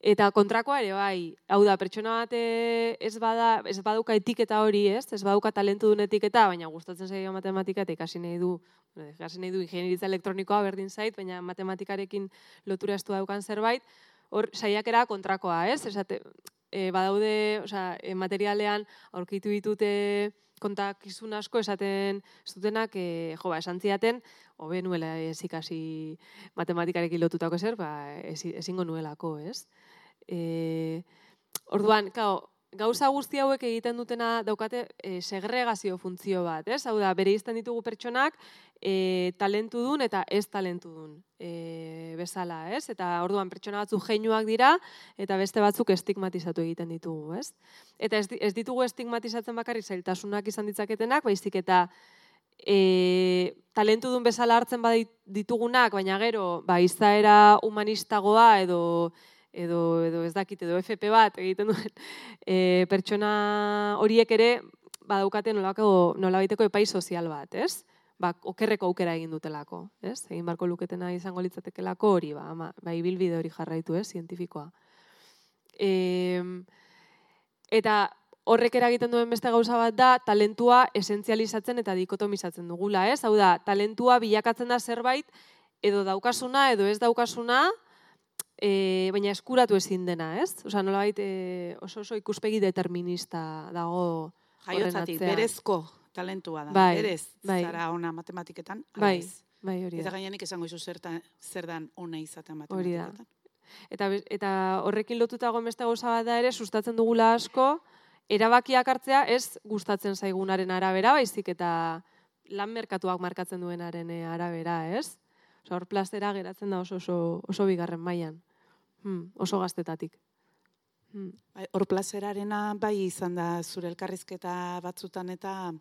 Eta kontrakoa ere bai, hau da, pertsona bat eh, ez bada, ez baduka etiketa hori, ez? Ez baduka talentu duen etiketa, baina gustatzen zaio matematika eta ikasi nahi du, ikasi nahi du ingenieritza elektronikoa berdin zait, baina matematikarekin lotura estu daukan zerbait, hor saiakera kontrakoa, ez? Esate, e, badaude, osea, e, materialean aurkitu ditute kontakizun asko esaten zutenak, e, jo, ba, esan ziaten, hobe nuela ez ikasi matematikarekin lotutako zer, ba, ezingo nuelako, ez? E, orduan, kao, gauza guzti hauek egiten dutena daukate e, segregazio funtzio bat, ez? Hau da, bere izten ditugu pertsonak e, talentu dun eta ez talentu dun e, bezala, ez? Eta orduan pertsona batzu geinuak dira eta beste batzuk estigmatizatu egiten ditugu, ez? Eta ez, ez ditugu estigmatizatzen bakarrik zailtasunak izan ditzaketenak, baizik eta e, talentu dun bezala hartzen badit ditugunak, baina gero, ba, izaera humanistagoa edo edo, edo ez dakit, edo FP bat egiten duen (laughs) e, pertsona horiek ere badaukaten nolako nolabaiteko epai sozial bat, ez? Ba, okerreko aukera egin dutelako, ez? Egin barko luketena izango litzatekelako hori, ba, ama, ba, ibilbide hori jarraitu, ez? Zientifikoa. E, eta horrek eragiten duen beste gauza bat da, talentua esentzializatzen eta dikotomizatzen dugula, ez? Hau da, talentua bilakatzen da zerbait, edo daukasuna, edo ez daukasuna, e, baina eskuratu ezin dena, ez? Osa, nola baita e, oso oso ikuspegi determinista dago Jaiotzatik, berezko talentua da. Bai, Berez, bai. zara ona matematiketan. Bai, bai, hori Eta da. gainenik esango izu zer, zer dan ona izaten da. matematiketan. Eta, eta horrekin lotuta beste gauza bat da ere, sustatzen dugula asko, erabakiak hartzea ez gustatzen zaigunaren arabera, baizik eta lan merkatuak markatzen duenaren arabera, ez? Osa, hor plazera geratzen da oso, oso, oso bigarren mailan. Hmm, oso gaztetatik. Hmm. Bai, Hor plazerarena bai izan da zure elkarrizketa batzutan eta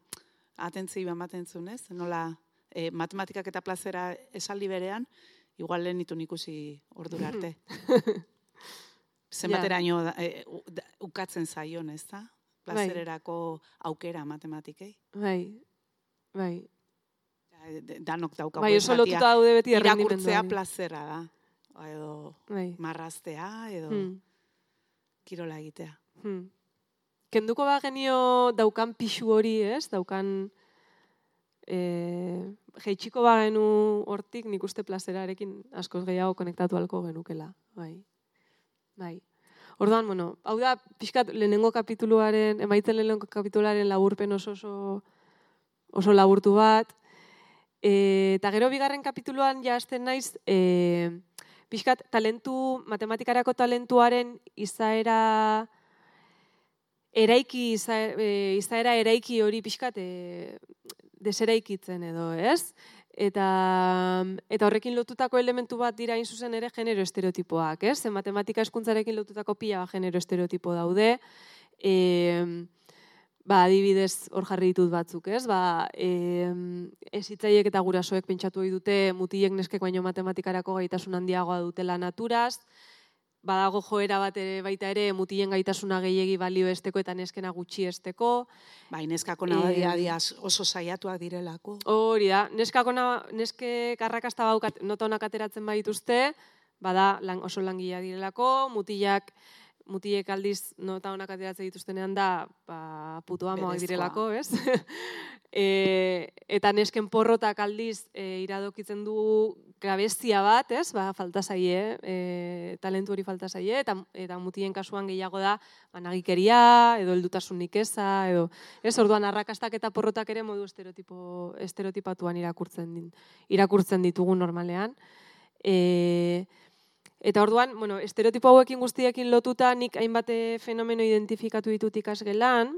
atentzio ematen zuen, ez? Nola e, matematikak eta plazera esaldi berean, igual lehen itun ikusi ordura (laughs) arte. Zenbateraino da, e, da- ukatzen zaion, ez da? Plazererako aukera matematikei. Bai, bai. De- Danok daukagu Bai, oso lotuta daude beti irakurtzea errendimenduari. plazera da. Edo Bai. marraztea, edo Hmm. kirola egitea. Hmm. Kenduko ba genio daukan pixu hori, ez? Daukan e, jeitxiko ba genu hortik nik uste plazerarekin askoz gehiago konektatu alko genukela. Bai. Bai. Orduan, bueno, hau da, pixkat lehenengo kapituluaren, emaitzen lehenengo kapituluaren laburpen oso oso, oso laburtu bat. E, eta gero bigarren kapituluan ja hasten naiz, e, pixkat talentu, matematikarako talentuaren izaera eraiki, e, izaera eraiki hori pixkat e, deseraikitzen edo, ez? Eta, eta horrekin lotutako elementu bat dira hain zuzen ere genero estereotipoak, ez? Ze matematika eskuntzarekin lotutako pila genero estereotipo daude. E, ba, adibidez hor jarri ditut batzuk, ez? Ba, e, ezitzaiek eta gurasoek pentsatu ohi dute mutilek neskek baino matematikarako gaitasun handiagoa dutela naturaz, badago joera bat ere baita ere mutilen gaitasuna gehiegi balio esteko eta neskena gutxi esteko. Bai, neskako nabadia e, oso saiatuak direlako. Hori da, neskako na, neske karrakasta baukat nota honak ateratzen badituzte, bada lang, oso langia direlako, mutilak mutilek aldiz nota honak ateratzen dituztenean da, ba, putu amoak direlako, ez? (laughs) e, eta nesken porrotak aldiz e, iradokitzen du gabezia bat, ez? Ba, falta zaie, e, talentu hori falta zaie, eta, eta mutien kasuan gehiago da, ba, nagikeria, edo heldutasunik eza, edo, ez, orduan, arrakastak eta porrotak ere modu estereotipo, estereotipatuan irakurtzen, din, irakurtzen ditugu normalean. E, eta orduan, bueno, estereotipo hauekin guztiekin lotuta, nik hainbat fenomeno identifikatu ditut ikasgelan,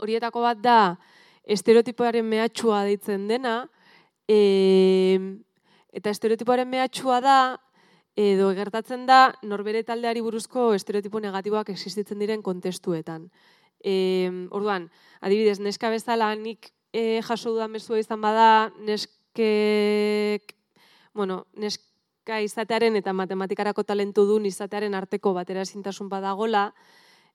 horietako bat da, estereotipoaren mehatxua deitzen dena, e, eta estereotipoaren mehatxua da, edo gertatzen da, norbere taldeari buruzko estereotipo negatiboak existitzen diren kontestuetan. E, orduan, adibidez, neska bezala nik e, jaso dudan mesua izan bada, neskek, bueno, neska izatearen eta matematikarako talentu duen izatearen arteko batera ezintasun badagola,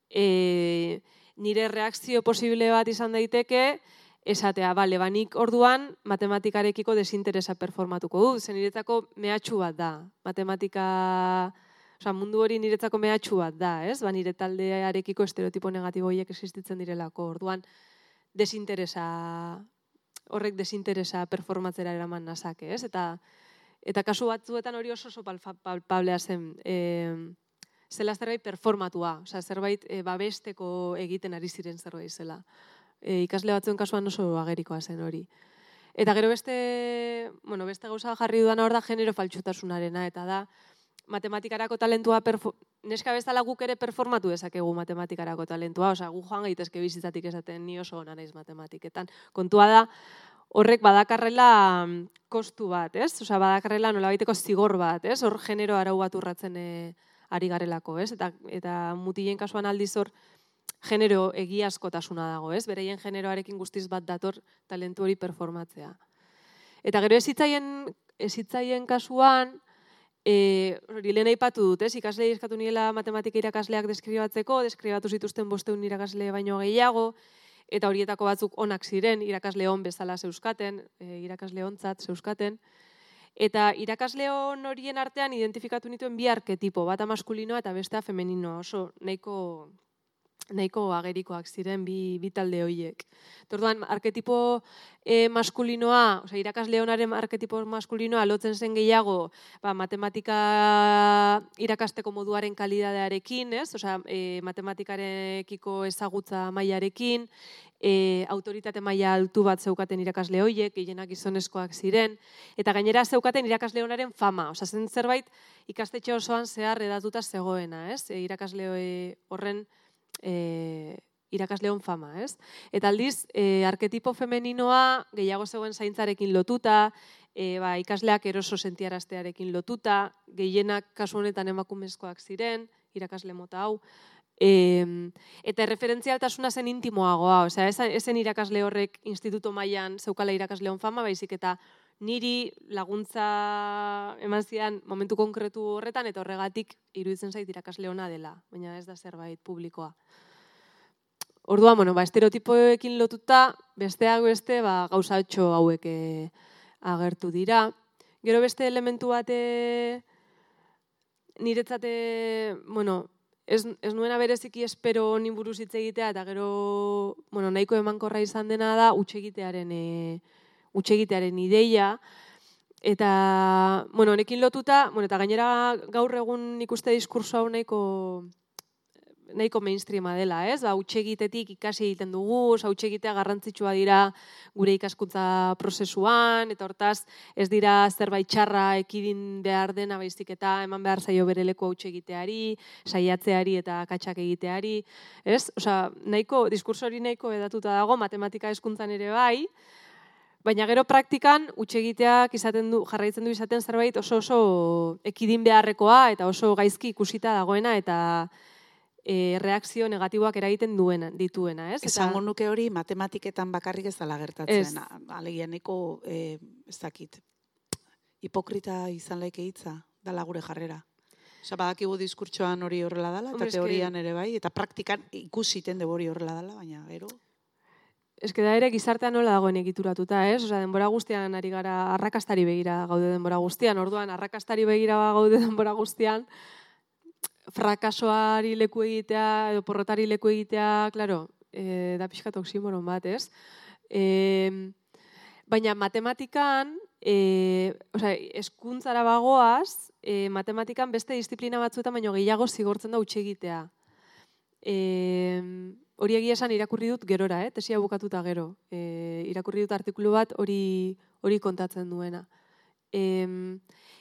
e, nire reakzio posible bat izan daiteke, esatea, bale, banik orduan matematikarekiko desinteresa performatuko du, zen niretzako mehatxu bat da. Matematika, oza, mundu hori niretzako mehatxu bat da, ez? Ba, nire taldearekiko estereotipo negatibo horiek existitzen direlako. Orduan, desinteresa, horrek desinteresa performatzera eraman nazake, ez? Eta, eta kasu batzuetan hori oso oso palpablea zen. E, zela zerbait performatua, oza, zerbait e, babesteko egiten ari ziren zerbait zela e, ikasle batzuen kasuan oso agerikoa zen hori. Eta gero beste, bueno, beste gauza jarri dudan hor da genero faltsutasunarena, eta da matematikarako talentua, neska bezala guk ere performatu dezakegu matematikarako talentua, osea, gu joan gaitezke bizitzatik esaten ni oso ona naiz matematiketan. Kontua da, horrek badakarrela mm, kostu bat, ez? Osea, badakarrela nolabaiteko zigor bat, ez? Hor genero arau bat urratzen e, ari garelako, ez? Eta, eta mutilen kasuan aldiz hor, genero egiazkotasuna dago, ez? Bereien generoarekin guztiz bat dator talentu hori performatzea. Eta gero ezitzaien, ezitzaien kasuan, e, hori lehen aipatu dut, ez? Ikaslei eskatu niela matematika irakasleak deskribatzeko, deskribatu zituzten bosteun irakasle baino gehiago, eta horietako batzuk onak ziren, irakasle hon bezala zeuskaten, e, irakasle hontzat zeuskaten, Eta irakasle horien artean identifikatu nituen bi arketipo, bata maskulinoa eta bestea femeninoa, oso nahiko nahiko agerikoak ziren bi, bi talde horiek. Torduan, arketipo e, maskulinoa, oza, irakasle honaren arketipo maskulinoa lotzen zen gehiago ba, matematika irakasteko moduaren kalidadearekin, ez? Oza, e, matematikarekiko ezagutza mailarekin, e, autoritate maila altu bat zeukaten irakasle horiek, gehienak gizonezkoak ziren, eta gainera zeukaten irakasle honaren fama, oza, zen zerbait ikastetxe osoan zehar edatuta zegoena, ez? E, irakasle horren e, irakasleon fama, ez? Eta aldiz, e, arketipo femeninoa gehiago zegoen zaintzarekin lotuta, e, ba, ikasleak eroso sentiaraztearekin lotuta, gehienak kasu honetan emakumezkoak ziren, irakasle mota hau, E, eta referentzialtasuna zen intimoagoa, osea, esen irakasle horrek instituto mailan zeukala irakasleon fama, baizik eta niri laguntza eman zian momentu konkretu horretan, eta horregatik iruditzen zait irakasle ona dela, baina ez da zerbait publikoa. Ordua, bueno, ba, estereotipoekin lotuta, besteak beste, ba, gauzatxo hauek e, agertu dira. Gero beste elementu bate niretzate, bueno, ez, ez nuena bereziki espero honi buruz hitz egitea, eta gero, bueno, nahiko emankorra izan dena da, utxegitearen, e, utxegitearen ideia, Eta, bueno, honekin lotuta, bueno, eta gainera gaur egun ikuste diskurso hau nahiko nahiko mainstreama dela, ez? Ba, utxegitetik ikasi egiten dugu, utxegitea garrantzitsua dira gure ikaskuntza prozesuan, eta hortaz ez dira zerbait txarra ekidin behar dena baizik eta eman behar zaio bereleko utxegiteari, saiatzeari eta katxak egiteari, ez? Osa, nahiko, diskurso hori nahiko edatuta dago, matematika eskuntzan ere bai, Baina gero praktikan utxegiteak izaten du, jarraitzen du izaten zerbait oso oso ekidin beharrekoa eta oso gaizki ikusita dagoena eta e, reakzio negatiboak eragiten duena, dituena, ez? Esango nuke hori matematiketan bakarrik ez dela gertatzen. Alegia neko, e, ez dakit, hipokrita izan laike hitza, dala gure jarrera. Osa, badakigu diskurtsoan hori horrela dela, eta teorian ere bai, eta praktikan ikusiten de hori horrela dela, baina gero... Ez da ere gizartean nola dagoen egituratuta, ez? Osa, denbora guztian ari gara arrakastari begira gaude denbora guztian, orduan arrakastari begira gaude (laughs) denbora guztian, frakasoari leku egitea, edo porrotari leku egitea, klaro, e, da pixkat oksimoron bat, ez? E, baina matematikan, e, oza, eskuntzara bagoaz, e, matematikan beste disiplina batzuetan baino gehiago zigortzen da utxe egitea. E, hori egia esan irakurri dut gerora, eh? tesia bukatuta gero. E, irakurri dut artikulu bat hori hori kontatzen duena. E,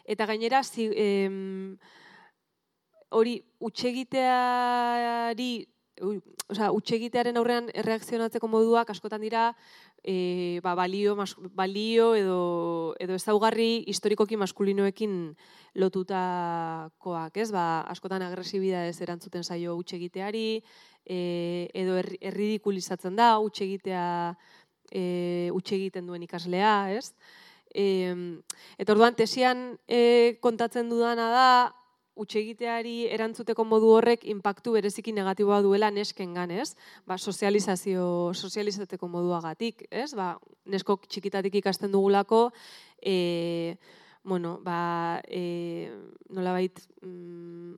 eta gainera, zi, e, hori utxegiteari, oza, utxegitearen aurrean erreakzionatzeko moduak askotan dira e, ba, balio, mas, balio edo, edo ezaugarri historikoki maskulinoekin lotutakoak, ez? Ba, askotan agresibida ez erantzuten zaio utxe egiteari, e, edo er, erridikulizatzen da utxe egitea e, utxe egiten duen ikaslea, ez? E, eta orduan, tesian e, kontatzen dudana da, utxegiteari erantzuteko modu horrek inpaktu bereziki negatiboa duela nesken ganez, ba, sozializazio, sozializateko moduagatik, ez? Ba, nesko txikitatik ikasten dugulako, e, bueno, ba, e, nola bait, mm,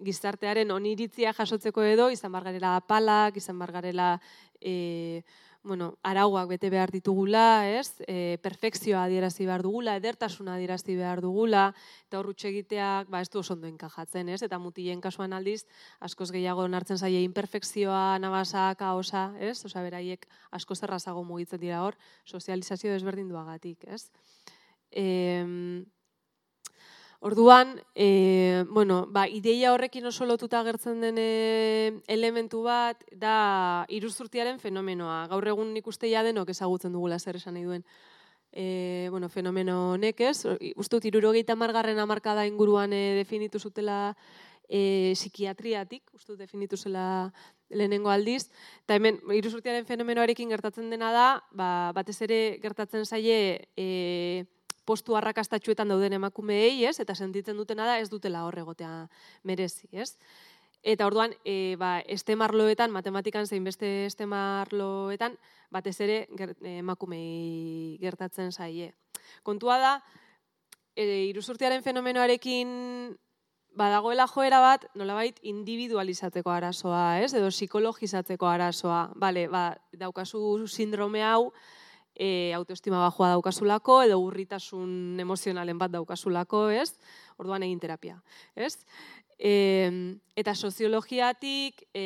gizartearen oniritzia jasotzeko edo, izan bargarela apalak, izan bargarela, e, bueno, arauak bete behar ditugula, ez? E, perfekzioa adierazi behar dugula, edertasuna adierazi behar dugula, eta hor egiteak, ba, ez du oso ondo enkajatzen, ez? Eta mutilen kasuan aldiz, askoz gehiago nartzen zaie imperfekzioa, nabasa, kaosa, ez? Osa, beraiek asko zerrazago mugitzen dira hor, sozializazio desberdin duagatik, ez? E, Orduan, e, bueno, ba, ideia horrekin oso lotuta agertzen den e, elementu bat da iruzurtiaren fenomenoa. Gaur egun nik uste denok ezagutzen dugula zer esan nahi duen. E, bueno, fenomeno honek ez, uste dut irurogeita margarren amarkada inguruan e, definitu zutela e, psikiatriatik, uste dut definitu zela lehenengo aldiz, eta hemen iruzurtiaren fenomenoarekin gertatzen dena da, ba, batez ere gertatzen zaie e, postu arrakastatxuetan dauden emakumeei, ez? Eta sentitzen dutena da ez dutela hor egotea merezi, ez? Eta orduan, e, ba, estemarloetan, matematikan zein beste estemarloetan, batez ere emakumei gertatzen zaie. Kontua da, e, iruzurtiaren fenomenoarekin badagoela joera bat, nolabait individualizateko arazoa, ez? Edo psikologizatzeko arazoa. Bale, ba, daukazu sindrome hau, e, autoestima bajoa daukasulako edo urritasun emozionalen bat daukasulako, ez? Orduan egin terapia, ez? E, eta soziologiatik e,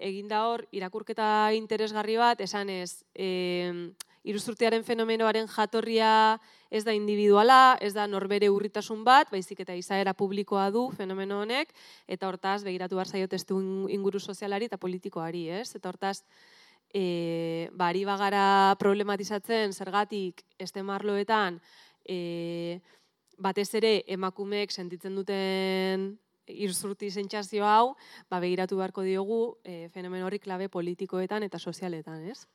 egin da hor irakurketa interesgarri bat, esan ez, e, iruzurtearen fenomenoaren jatorria ez da individuala, ez da norbere urritasun bat, baizik eta izaera publikoa du fenomeno honek, eta hortaz begiratu bar zaio testu inguru sozialari eta politikoari, ez? Eta hortaz, e, bari bagara problematizatzen zergatik estemarloetan e, batez ere emakumeek sentitzen duten irzurti sentsazio hau, ba begiratu beharko diogu e, fenomen horri klabe politikoetan eta sozialetan, ez?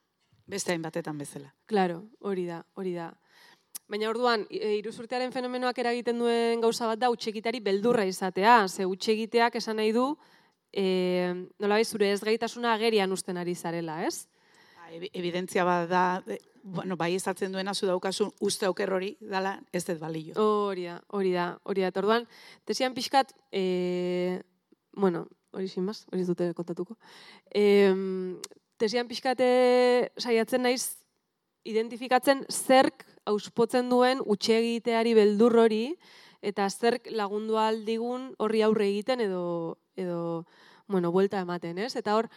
Beste hainbatetan bezala. Claro, hori da, hori da. Baina orduan, e, iruzurtearen fenomenoak eragiten duen gauza bat da utxegitari beldurra izatea. Ze utxegiteak esan nahi du, e, nola zure ez gaitasuna agerian usten ari zarela, ez? Ba, evidentzia bat da, bueno, bai ezatzen duena zu daukasun uste auker hori dala ez dut balio. Hori da, hori da, hori da. Orduan, tesian pixkat, e, bueno, hori sin maz, hori dute kontatuko. E, tesian pixkat saiatzen naiz identifikatzen zerk auspotzen duen utxegiteari beldur hori, eta zerk lagundu aldigun horri aurre egiten edo, edo bueno, buelta ematen, ez? Eta hor,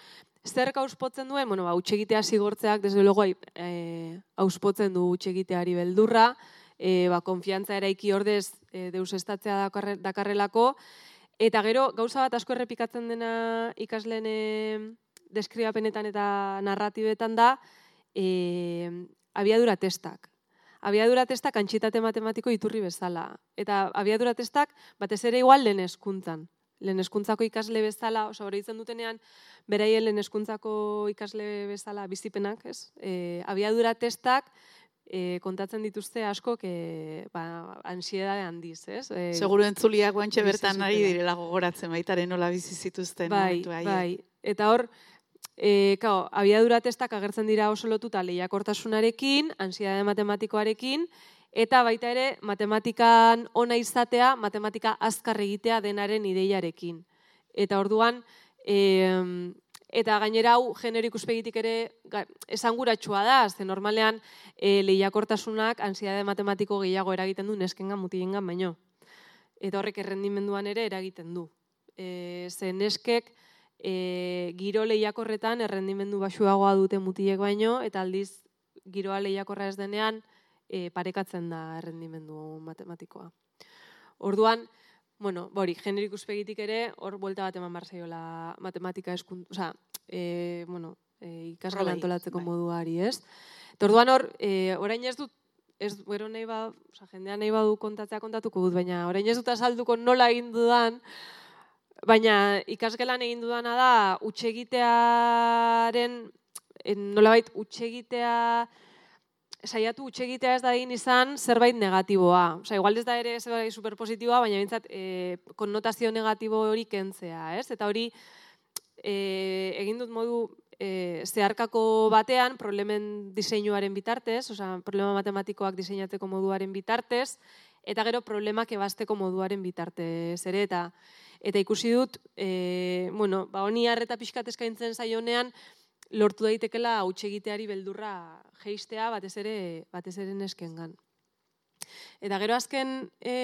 zer auspotzen duen, bueno, ba, utxegitea zigortzeak, desde luego, e, auspotzen du utxegiteari beldurra, e, ba, konfiantza eraiki ordez e, deus estatzea dakarrelako, eta gero, gauza bat asko errepikatzen dena ikasleen e, deskribapenetan eta narratibetan da, e, abiadura testak. Abiadura testak antxitate matematiko iturri bezala. Eta abiadura testak batez ere igual lehen eskuntzan lehen eskuntzako ikasle bezala, oso hori izan dutenean, beraien lehen eskuntzako ikasle bezala bizipenak, ez? E, abiadura testak, e, kontatzen dituzte asko e, ba, ansiedade handiz, ez? E, Seguro entzuliak guantxe bertan ari direla gogoratzen baitaren nola bizi zituzten bai, Bai, eta hor, e, kao, abiadura testak agertzen dira oso lotuta lehiakortasunarekin, ansiedade matematikoarekin, eta baita ere matematikan ona izatea, matematika azkar egitea denaren ideiarekin. Eta orduan, e, Eta gainera hau genero ikuspegitik ere esanguratsua da, ze normalean e, lehiakortasunak ansiedade matematiko gehiago eragiten du neskengan mutilengan baino. Eta horrek errendimenduan ere eragiten du. E, ze neskek e, giro lehiakorretan errendimendu basuagoa dute mutilek baino, eta aldiz giroa lehiakorra ez denean e, parekatzen da errendimendu matematikoa. Orduan, bueno, bori, genero ikuspegitik ere, hor buelta bat eman barzaiola matematika eskun, oza, e, bueno, e, ikasgela antolatzeko bai. moduari, ez? Torduan hor, e, orain ez dut, ez gero nahi ba, oza, jendea nahi badu kontatzea kontatuko dut, baina orain ez dut azalduko nola egin dudan, baina ikasgelan egin dudana da, utxegitearen, nolabait, utxegitea, saiatu utxegitea ez da egin izan zerbait negatiboa. Osa, igual ez da ere zerbait superpositiboa, baina bintzat e, konnotazio negatibo hori kentzea, ez? Eta hori e, egin dut modu e, zeharkako batean problemen diseinuaren bitartez, osa, problema matematikoak diseinatzeko moduaren bitartez, eta gero problemak ebasteko moduaren bitartez ere, eta eta ikusi dut, e, bueno, ba, honi harreta pixkat eskaintzen zaionean, lortu daitekela egiteari beldurra geistea batez ere batez ere neskengan. Eta gero azken e,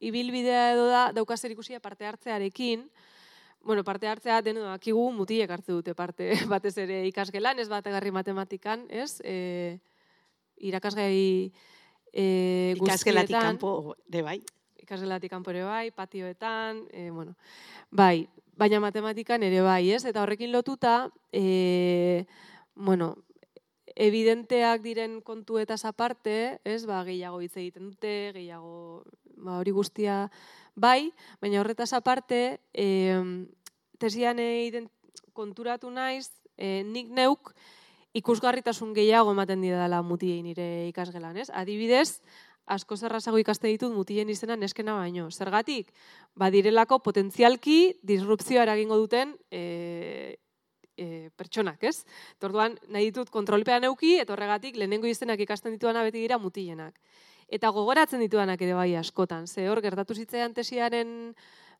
ibilbidea edo da dauka zer ikusia parte hartzearekin, bueno, parte hartzea denu dakigu mutilek hartu dute parte (laughs) batez ere ikasgelan, ez bategarri matematikan, ez? E, irakasgai e, Ikasgelatik kanpo de bai. Ikasgelatik kanpo ere bai, patioetan, e, bueno, bai, baina matematikan ere bai, ez? Eta horrekin lotuta, e, bueno, evidenteak diren kontu eta aparte, ez? Ba, gehiago hitz egiten dute, gehiago ba, hori guztia bai, baina horretaz aparte, e, tesian konturatu naiz, e, nik neuk ikusgarritasun gehiago ematen dira dela mutiei nire ikasgelan, ez? Adibidez, asko zerrazago ikaste ditut mutilen izena neskena baino. Zergatik, badirelako potentzialki disrupzioa eragingo duten e, e, pertsonak, ez? Torduan, nahi ditut kontrolpean euki, eta horregatik lehenengo izenak ikasten dituana beti dira mutilenak. Eta gogoratzen dituanak ere bai askotan. Ze hor, gertatu zitzean tesiaren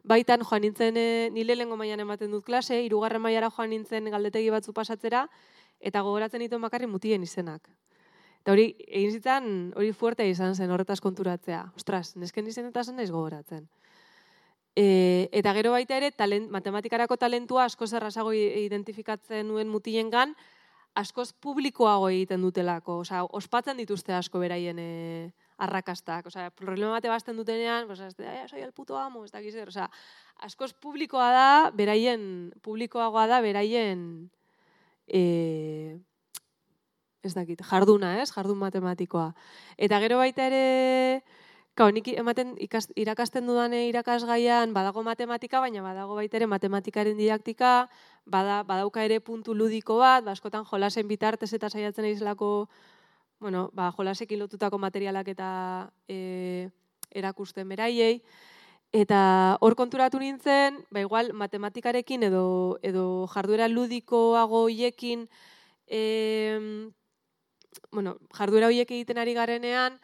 baitan joan nintzen e, nile lehenko maian ematen dut klase, irugarren maiara joan nintzen galdetegi batzu pasatzera, eta gogoratzen dituen bakarri mutilen izenak. Eta hori, egin zitan, hori fuerte izan zen horretaz konturatzea. Ostras, nesken izen eta zen naiz gogoratzen. E, eta gero baita ere, talent, matematikarako talentua asko zerrazago identifikatzen nuen mutien gan, askoz publikoago egiten dutelako. Osa, ospatzen dituzte asko beraien e, arrakastak. Osa, problema bate bazten dutenean, osa, ez soy el puto amo, ez da gizer. Osa, askoz publikoa da, beraien, publikoagoa da, beraien, e, ez dakit, jarduna, ez? Jardun matematikoa. Eta gero baita ere, Kau, nik ematen ikas, irakasten dudan irakasgaian badago matematika, baina badago baita ere matematikaren didaktika, bada, badauka ere puntu ludiko bat, baskotan ba, jolasen bitartez eta saiatzen izlako, bueno, ba, jolasekin lotutako materialak eta e, erakusten beraiei. Eta hor konturatu nintzen, ba igual matematikarekin edo, edo jarduera ludikoago hiekin e, bueno, jarduera horiek egiten ari garenean,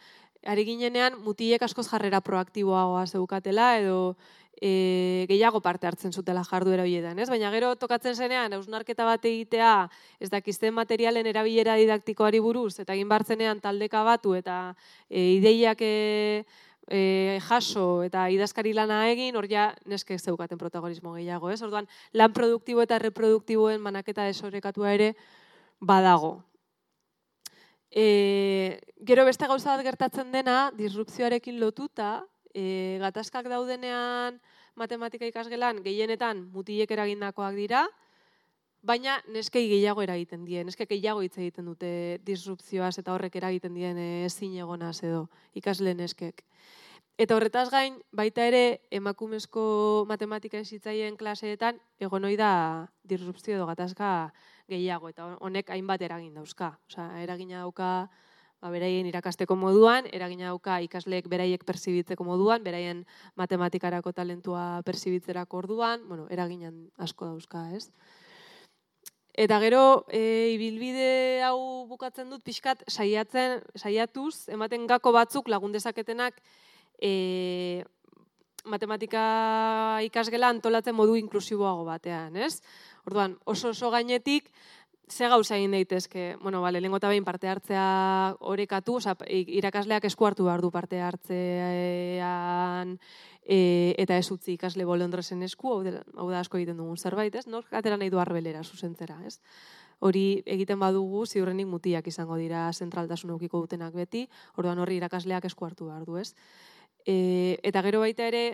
ari ginenean, mutilek askoz jarrera proaktiboagoa zeukatela, edo e, gehiago parte hartzen zutela jarduera horietan, ez? Baina gero tokatzen zenean, eusnarketa bat egitea, ez dakizten materialen erabilera didaktikoari buruz, eta egin bartzenean taldeka batu, eta e, ideiak e, e, jaso eta idazkari lana egin, hor ja neske zeukaten protagonismo gehiago, ez? Orduan, lan produktibo eta reproduktiboen manaketa desorekatua ere badago. E, gero beste gauza bat gertatzen dena, disrupzioarekin lotuta, e, gatazkak daudenean matematika ikasgelan gehienetan mutilek eragindakoak dira, baina neskei gehiago eragiten die, neskei gehiago hitz egiten dute disrupzioaz eta horrek eragiten dien ezin egonaz edo ikasle neskek. Eta horretaz gain, baita ere, emakumezko matematika esitzaien klaseetan, egon ohi da disrupzio edo gatazka gehiago, eta honek hainbat eragin dauzka. Osa, eragina dauka ba, beraien irakasteko moduan, eragina dauka ikasleek beraiek pertsibitzeko moduan, beraien matematikarako talentua pertsibitzerako orduan, bueno, eraginan asko dauzka, ez? Eta gero, e, ibilbide hau bukatzen dut pixkat saiatzen, saiatuz, ematen gako batzuk lagun dezaketenak e, matematika ikasgela antolatzen modu inklusiboago batean, ez? Orduan, oso oso gainetik, ze gauza egin daitezke, bueno, bale, lehenko eta behin parte hartzea orekatu, oza, irakasleak esku hartu behar du parte hartzean e, eta ez utzi ikasle bolondrezen esku, hau, da asko egiten dugun zerbait, ez? Nork atera nahi du arbelera, zuzentzera, ez? Hori egiten badugu, ziurrenik mutiak izango dira zentraltasun eukiko dutenak beti, orduan horri irakasleak esku hartu behar du, ez? E, eta gero baita ere,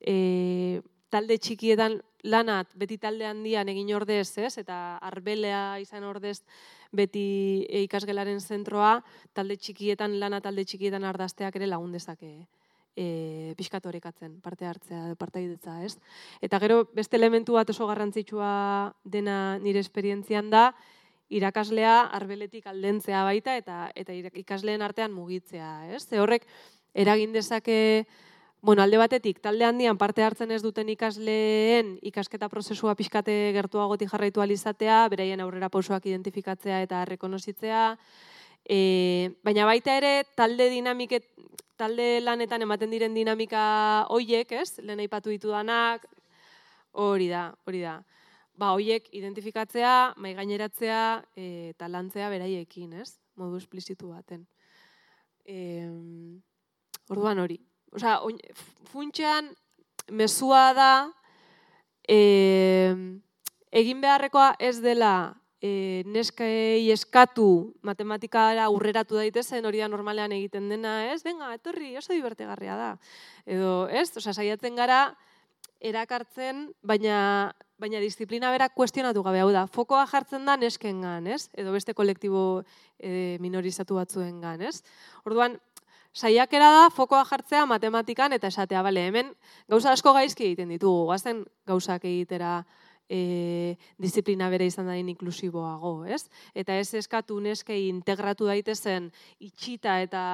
e, talde txikietan lanat beti talde handian egin ordez, ez? Eta arbelea izan ordez beti ikasgelaren zentroa, talde txikietan lana talde txikietan ardazteak ere lagun dezake e, pixkatorekatzen, parte hartzea, parte idetza, ez? Eta gero beste elementu bat oso garrantzitsua dena nire esperientzian da, irakaslea arbeletik aldentzea baita eta eta ikasleen artean mugitzea, ez? Ze horrek eragin dezake Bueno, alde batetik, talde handian parte hartzen ez duten ikasleen ikasketa prozesua pixkate gertuagoti jarraitu alizatea, beraien aurrera pausoak identifikatzea eta rekonozitzea, e, baina baita ere, talde dinamiket, talde lanetan ematen diren dinamika hoiek, ez? Lehen aipatu ditu danak, hori da, hori da. Ba, hoiek identifikatzea, mai gaineratzea e, eta lantzea beraiekin, ez? Modu esplizitu baten. E, orduan hori, Osa, funtxean, mezua da, e, egin beharrekoa ez dela e, neskei eskatu matematikara aurreratu daitezen hori da normalean egiten dena, ez? Venga, etorri, oso divertegarria da. Edo, ez? Osa, saiatzen gara, erakartzen, baina baina disiplina berak kuestionatu gabe hau da. Fokoa jartzen da neskengan, ez? Edo beste kolektibo e, minorizatu batzuengan, ez? Orduan, saiakera da fokoa jartzea matematikan eta esatea, bale, hemen gauza asko gaizki egiten ditugu, guazen gauzak egitera e, disiplina bere izan dain inklusiboago, ez? Eta ez eskatu neskei integratu daitezen itxita eta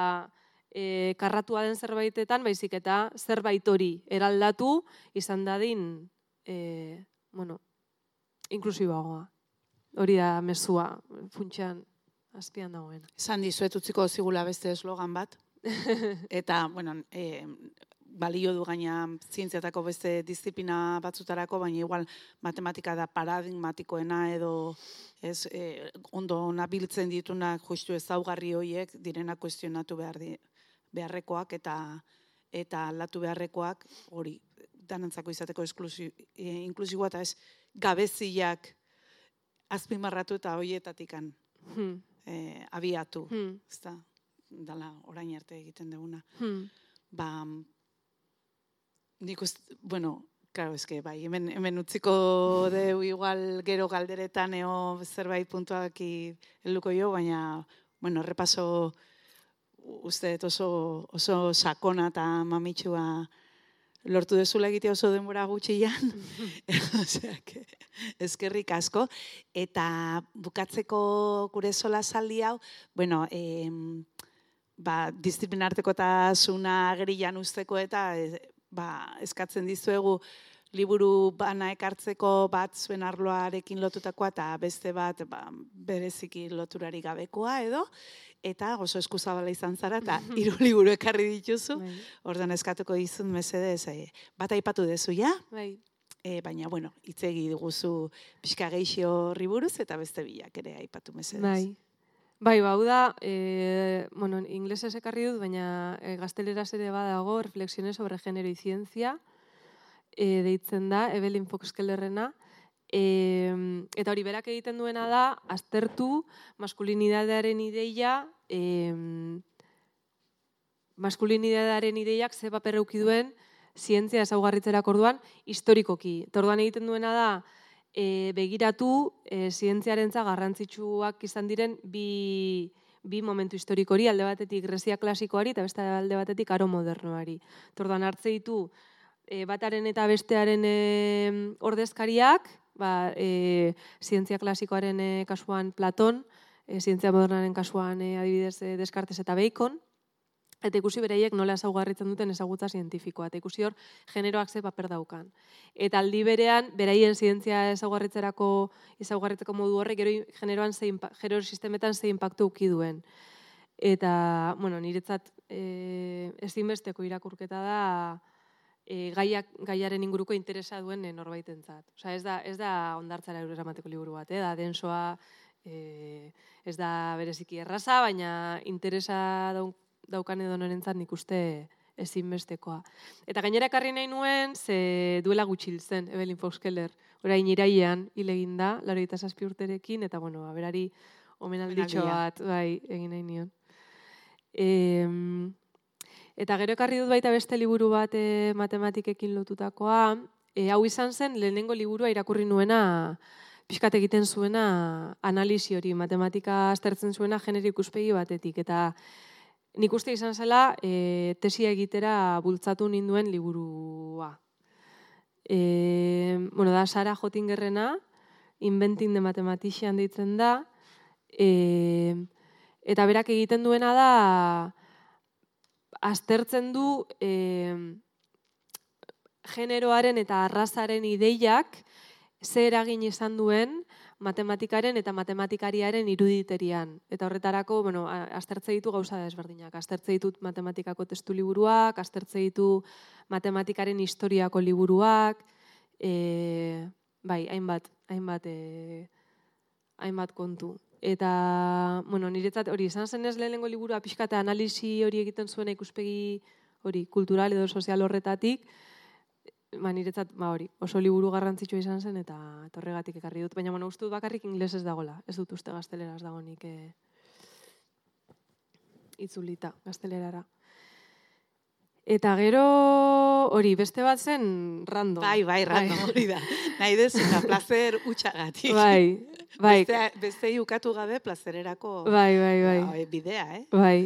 e, karratua den zerbaitetan, baizik eta zerbait hori eraldatu izan dadin, e, bueno, inklusiboagoa. Hori da mezua, funtxean, azpian dagoen. Esan dizuet utziko zigula beste eslogan bat, eta, bueno, e, balio du gaina zientziatako beste disiplina batzutarako, baina igual matematika da paradigmatikoena edo ez, e, ondo nabiltzen ditunak justu ezaugarri horiek direna kuestionatu behar di, beharrekoak eta eta aldatu beharrekoak hori danantzako izateko esklusi, e, inklusiboa eta ez gabeziak azpimarratu eta hoietatikan hmm. e, abiatu. Hmm dala orain arte egiten duguna. Hmm. Ba, nik uste, bueno, claro, eske, bai, hemen, hemen utziko deu igual gero galderetan eo zerbait puntuak helduko jo, baina, bueno, repaso uste oso, oso sakona eta mamitxua lortu dezula egite oso denbora gutxian, (laughs) (laughs) osea, eskerrik asko, eta bukatzeko gure sola saldi hau, bueno, eh, ba, disiplinarteko eta zuna agerian usteko eta e, ba, eskatzen dizuegu liburu bana ekartzeko bat zuen arloarekin lotutakoa eta beste bat ba, bereziki loturari gabekoa edo eta oso eskuzabala izan zara eta (laughs) hiru liburu ekarri dituzu. Bai. Ordan eskatuko dizun mesedez, e, bat aipatu dezu ja? Bai. E, baina, bueno, itzegi duguzu pixka geixio riburuz eta beste bilak ere aipatu mesedez. Bai. Bai, bau da, e, bueno, inglesez ekarri dut, baina e, gazteleraz ere badago, reflexiones sobre género y ciencia, e, deitzen da, Evelyn Fox-Kellerrena, e, eta hori berak egiten duena da, aztertu maskulinidadearen ideia, e, maskulinidadearen ideiak ze paper duen zientzia ezaugarritzerak orduan historikoki. Eta orduan egiten duena da, e, begiratu e, zientziarentza garrantzitsuak izan diren bi, bi momentu historikori, alde batetik grezia klasikoari eta beste alde batetik aro modernoari. Tordan hartze ditu e, bataren eta bestearen e, ordezkariak, ba, e, zientzia klasikoaren e, kasuan Platon, e, zientzia modernaren kasuan e, adibidez e, Descartes eta Bacon, eta ikusi bereiek nola ezaugarritzen duten ezagutza zientifikoa, eta ikusi hor generoak ze paper daukan. Eta aldi berean, beraien zientzia ezaugarritzerako, ezaugarritzeko modu horrek, gero generoan ze, gero sistemetan ze impactu uki duen. Eta, bueno, niretzat e, ezinbesteko irakurketa da, e, gaiak, gaiaren inguruko interesa duen norbaitentzat. Osea, ez da, ez da ondartzara eramateko liburu bat, eh? da densoa, e, ez da bereziki erraza, baina interesa daun, daukan edo norentzat nik uste ezinbestekoa. Eta gainera ekarri nahi nuen, ze duela gutxil zen, Evelyn Fox Keller. Orain iraian hil egin da, laro eta zazpi urterekin, eta bueno, aberari omenalditxo bat, bai, egin nahi nion. E, eta gero ekarri dut baita beste liburu bat e, matematikekin lotutakoa, e, hau izan zen, lehenengo liburua irakurri nuena, pixkat egiten zuena analisi hori, matematika aztertzen zuena generi ikuspegi batetik, eta nik uste izan zela e, tesia egitera bultzatu ninduen liburua. E, bueno, da Sara Jotingerrena, Inventing de Mathematician deitzen da, e, eta berak egiten duena da aztertzen du e, generoaren eta arrazaren ideiak ze eragin izan duen matematikaren eta matematikariaren iruditerian. Eta horretarako, bueno, aztertze ditu gauza desberdinak. Aztertze ditut matematikako testu liburuak, aztertze ditu matematikaren historiako liburuak, e, bai, hainbat, hainbat, e, hainbat kontu. Eta, bueno, niretzat hori, izan zen ez lehenengo liburua pixka analisi hori egiten zuen ikuspegi hori kultural edo sozial horretatik, ba, niretzat, ba, hori, oso liburu garrantzitsua izan zen, eta torregatik ekarri dut. Baina, bueno, uste dut bakarrik inglesez dagola. Ez dut uste gazteleraz dagonik e, itzulita, gaztelerara. Eta gero, hori, beste bat zen, random. Bai, bai, random, bai. hori da. Nahi dezuna, (laughs) placer utxagatik. Bai, bai. Beste, beste ukatu gabe, plazererako bai, bai, bai. Ba, bidea, eh? Bai,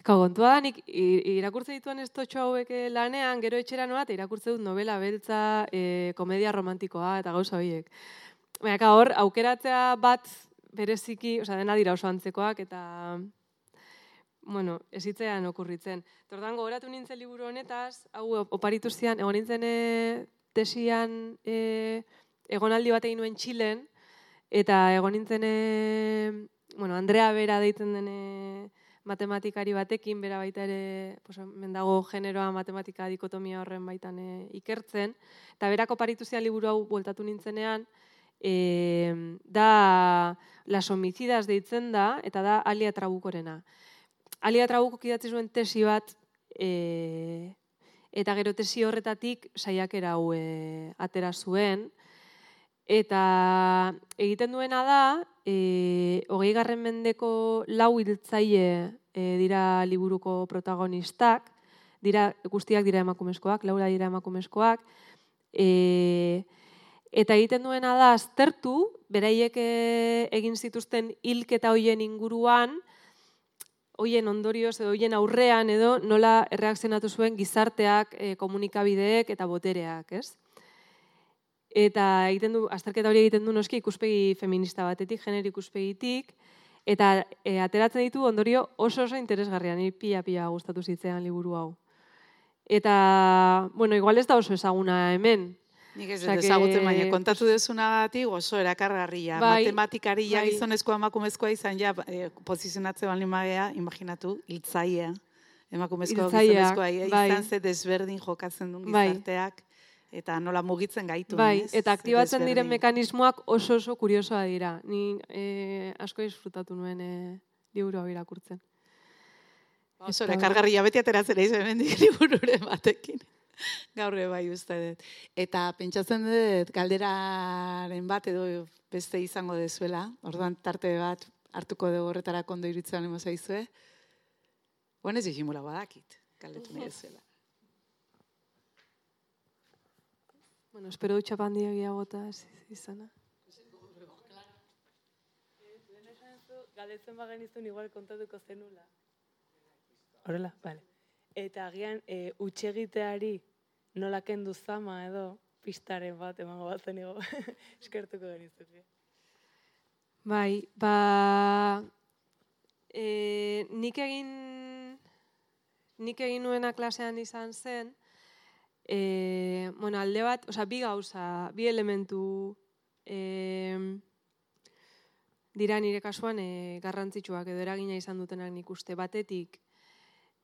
Ka, kontua da, nik irakurtze dituen ez totxo hauek eh, lanean, gero etxera noa, eta irakurtze dut novela beltza, e, komedia romantikoa, eta gauza horiek. Baina, hor, aukeratzea bat bereziki, oza, dena dira oso antzekoak, eta, bueno, ezitzean okurritzen. Tordan, gogoratu nintzen liburu honetaz, hau, oparitu zian, egon nintzen e, tesian e, egonaldi bat egin nuen Txilen, eta egon nintzen, e, bueno, Andrea Bera deitzen dene, matematikari batekin, bera baita ere, pues, mendago generoa matematika dikotomia horren baitan e, ikertzen, eta berako paritu liburu hau bueltatu nintzenean, e, da las homicidas deitzen da, eta da alia trabukorena. Alia trabuko kidatzi zuen tesi bat, e, eta gero tesi horretatik saiakera hau e, atera zuen, Eta egiten duena da, e, hogei garren mendeko lau hiltzaile e, dira liburuko protagonistak, dira, guztiak dira emakumezkoak, laura dira emakumezkoak, e, eta egiten duena da, aztertu, beraiek e, egin zituzten hilketa hoien inguruan, hoien ondorioz edo hoien aurrean edo nola erreakzionatu zuen gizarteak, e, komunikabideek eta botereak, ez? Eta egiten du, azterketa hori egiten du noski ikuspegi feminista batetik, gener ikuspegitik, eta e, ateratzen ditu ondorio oso oso interesgarria, ni pila gustatu zitzean liburu hau. Eta, bueno, igual ez da oso ezaguna hemen. Nik ez dut ezagutzen baina kontatu dezuna gati oso erakargarria. Bai, Matematikari bai. gizonezkoa emakumezkoa izan ja, e, posizionatze bali magea, imaginatu, iltzaia. Emakumezkoa gizonezkoa bai. izan ze desberdin jokatzen duen bai. Eta nola mugitzen gaitu. Bai, eta aktibatzen diren mekanismoak oso oso kuriosoa dira. Ni e, asko disfrutatu nuen e, liburu hau irakurtzen. Oso, eta... kargarria beti ateratzen eiz hemen (laughs) liburure batekin. Gaur bai uste dut. Eta pentsatzen dut galderaren bat edo beste izango dezuela. Orduan tarte bat hartuko dugu horretarako ondo iritzen emo zaizue. Bueno, ez izimula badakit. Galdetu nahi dezuela. Bueno, espero dutxa pandia gehiagota izana. galdetzen bagen izun igual kontatuko zenula. Horrela, bale. Eta agian, e, utxegiteari nola kendu zama edo, pistaren bat emango bat zenigo, (laughs) eskertuko genizuke. Bai, ba, e, nik egin, nik egin nuena klasean izan zen, e, bueno, alde bat, oza, bi gauza, bi elementu e, dira nire kasuan e, garrantzitsuak edo eragina izan dutenak nik uste. Batetik,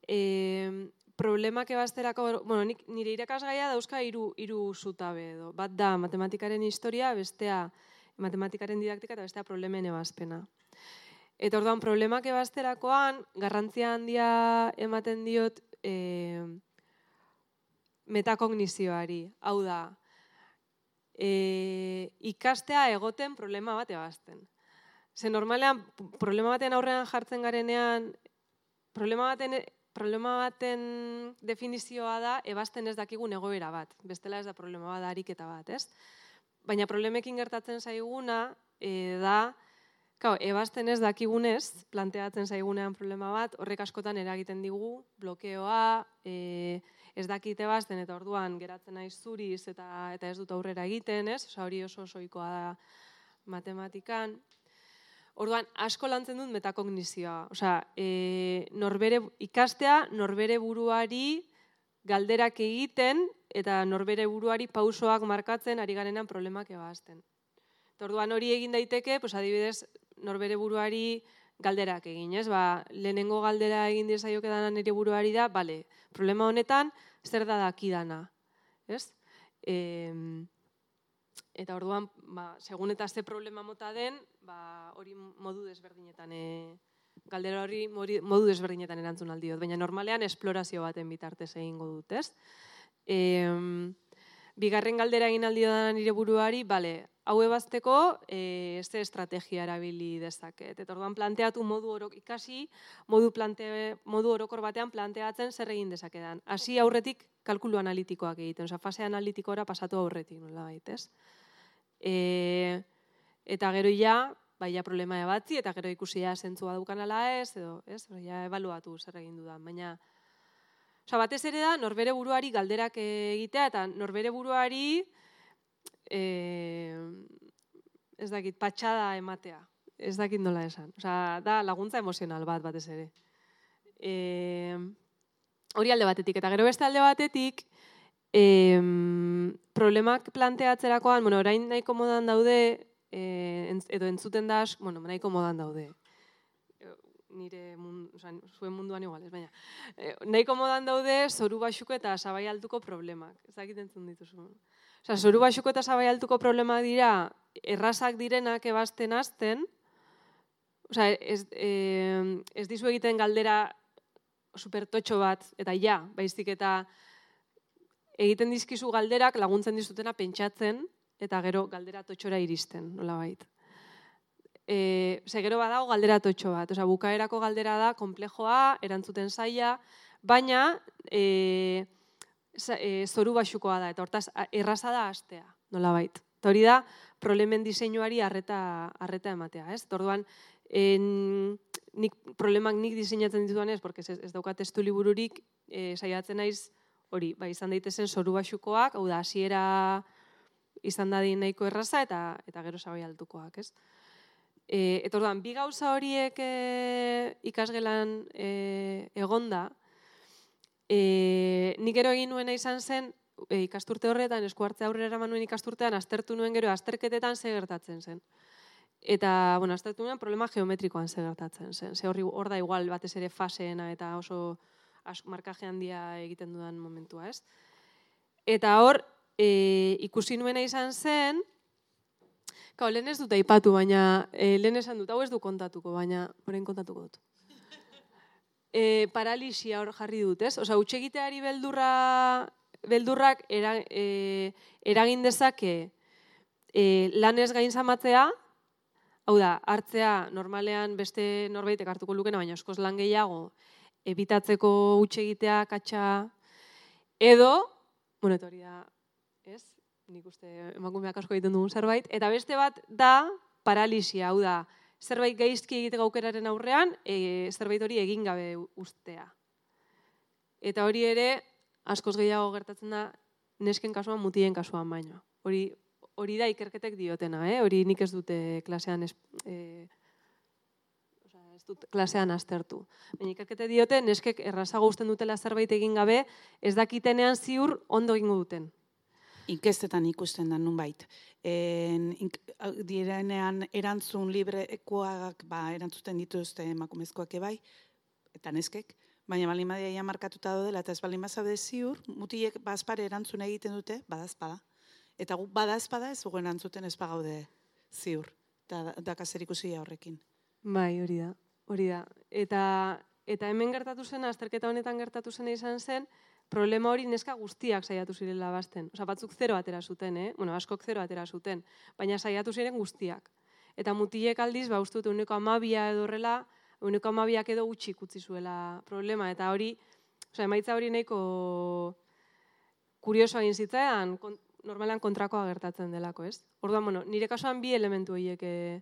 e, problemak ebazterako, bueno, nik, nire irakasgaia dauzka hiru hiru zutabe edo. Bat da matematikaren historia, bestea matematikaren didaktika eta bestea problemen ebazpena. Eta orduan, problemak ebazterakoan, garrantzia handia ematen diot e, metakognizioari. Hau da, e, ikastea egoten problema bat ebazten. Ze normalean, problema baten aurrean jartzen garenean, problema baten problema baten definizioa da ebazten ez dakigun egoera bat. Bestela ez da problema bat, ariketa bat, ez? Baina problemekin gertatzen zaiguna e, da, Kau, ebazten ez dakigunez, planteatzen zaigunean problema bat, horrek askotan eragiten digu, blokeoa, e, ez dakite ebazten eta orduan geratzen naiz zuriz eta eta ez dut aurrera egiten, ez? Osa hori oso osoikoa da matematikan. Orduan, asko lantzen dut metakognizioa. Osea, e, norbere, ikastea norbere buruari galderak egiten eta norbere buruari pausoak markatzen ari garenan problemak ebazten. Orduan hori egin daiteke, pues adibidez, norbere buruari galderak egin, ez? Ba, lehenengo galdera egin diezaioke dana nire buruari da, bale, problema honetan zer da dakidana, ez? Eh, eta orduan, ba, segun eta ze problema mota den, ba, hori modu desberdinetan, e, galdera hori modu desberdinetan erantzun aldiot, baina normalean esplorazio baten bitartez egingo dut, ez? E, bigarren galdera egin aldio da nire buruari, bale, hau ebazteko, e, ze estrategia erabili dezaket. Eta orduan planteatu modu orok ikasi, modu, plante, modu orokor batean planteatzen zer egin dezakedan. Hasi aurretik kalkulu analitikoak egiten, oza, fase analitikora pasatu aurretik, nola baitez. E, eta gero ja, bai ja problema ebatzi, eta gero ikusi ja zentzua dukan ala ez, edo, ez, ja evaluatu zer egin dudan, baina, oza, batez ere da, norbere buruari galderak egitea, eta norbere buruari, e, ez dakit, patxada ematea, ez dakit nola esan, oza, da laguntza emozional bat batez ere. E, hori alde batetik, eta gero beste alde batetik, E, problemak planteatzerakoan, bueno, orain nahiko modan daude, e, edo entzuten da, bueno, nahiko modan daude. Nire mund, oza, zuen munduan igual, ez baina. E, nahiko modan daude, zoru basuko eta sabai altuko problemak. Ez dakit entzun dituzu. Oza, zoru basuko eta sabai altuko problema dira, errazak direnak ebazten azten, Osa, ez, e, ez dizu egiten galdera supertotxo bat, eta ja, baizik eta egiten dizkizu galderak laguntzen dizutena pentsatzen eta gero galdera totxora iristen, nola bait. E, ze gero badago galdera totxo bat, Osa, bukaerako galdera da, komplejoa, erantzuten zaila, baina e, e, zoru basukoa da, eta hortaz erraza da astea, nola bait. Eta hori da, problemen diseinuari arreta, arreta ematea, ez? Orduan, en, nik, problemak nik diseinatzen dituan ez, porque ez, ez daukat testu libururik, e, saiatzen naiz, hori, bai, izan daitezen soru basukoak, hau da, hasiera izan da nahiko erraza eta eta gero sabai altukoak, ez? E, eta orduan, bi gauza horiek e, ikasgelan e, egonda, e, nik gero egin nuena izan zen, e, ikasturte horretan, eskuartze aurrera eraman nuen ikasturtean, aztertu nuen gero, azterketetan ze gertatzen zen. Eta, bueno, aztertu nuen problema geometrikoan ze gertatzen zen. Ze horri hor da igual batez ere faseena eta oso markaje handia egiten dudan momentua, ez? Eta hor, e, ikusi nuena izan zen, Kau, lehen ez dut aipatu, baina e, lehen esan dut, hau ez du kontatuko, baina orain kontatuko dut. E, paralisia hor jarri dut, ez? Osa, utxegiteari beldurra, beldurrak era, e, eragin dezake e, lan ez gain zamatzea, hau da, hartzea normalean beste norbaitek hartuko lukena, baina eskoz lan gehiago, ebitatzeko utxe egitea katxa edo, bueno, hori ez? Nik uste emakumeak asko egiten dugun zerbait eta beste bat da paralisia, hau da, zerbait gaizki egiteko aukeraren aurrean, e, zerbait hori egin gabe ustea. Eta hori ere, askoz gehiago gertatzen da, nesken kasuan, mutien kasuan baino. Hori, hori da ikerketek diotena, eh? hori nik ez dute klasean ez, e, ez dut klasean aztertu. Baina ikerkete diote, neskek errazago usten dutela zerbait egin gabe, ez dakitenean ziur ondo egingo duten inkestetan ikusten da nunbait. En, ink, direnean erantzun librekoak ba, erantzuten dituzte emakumezkoak ebai, eta neskek, baina bali madia markatuta dela, eta ez bali mazaude ziur, mutiek bazpare erantzun egiten dute, badazpada. Eta gu badazpada ez gugen erantzuten ez bagaude ziur, eta dakazer ikusi horrekin. Bai, hori da, hori da. Eta, eta hemen gertatu zen, azterketa honetan gertatu zen izan zen, problema hori neska guztiak saiatu zirela basten. Osa, batzuk zero atera zuten, eh? Bueno, askok zero atera zuten, baina saiatu ziren guztiak. Eta mutilek aldiz, ba, ustut, uneko amabia edo horrela, uneko amabiak edo gutxi utzi zuela problema. Eta hori, osa, emaitza hori nahiko kurioso egin zitzaidan, kon, normalan kontrakoa gertatzen delako, ez? Orduan, bueno, nire kasuan bi elementu horiek eh,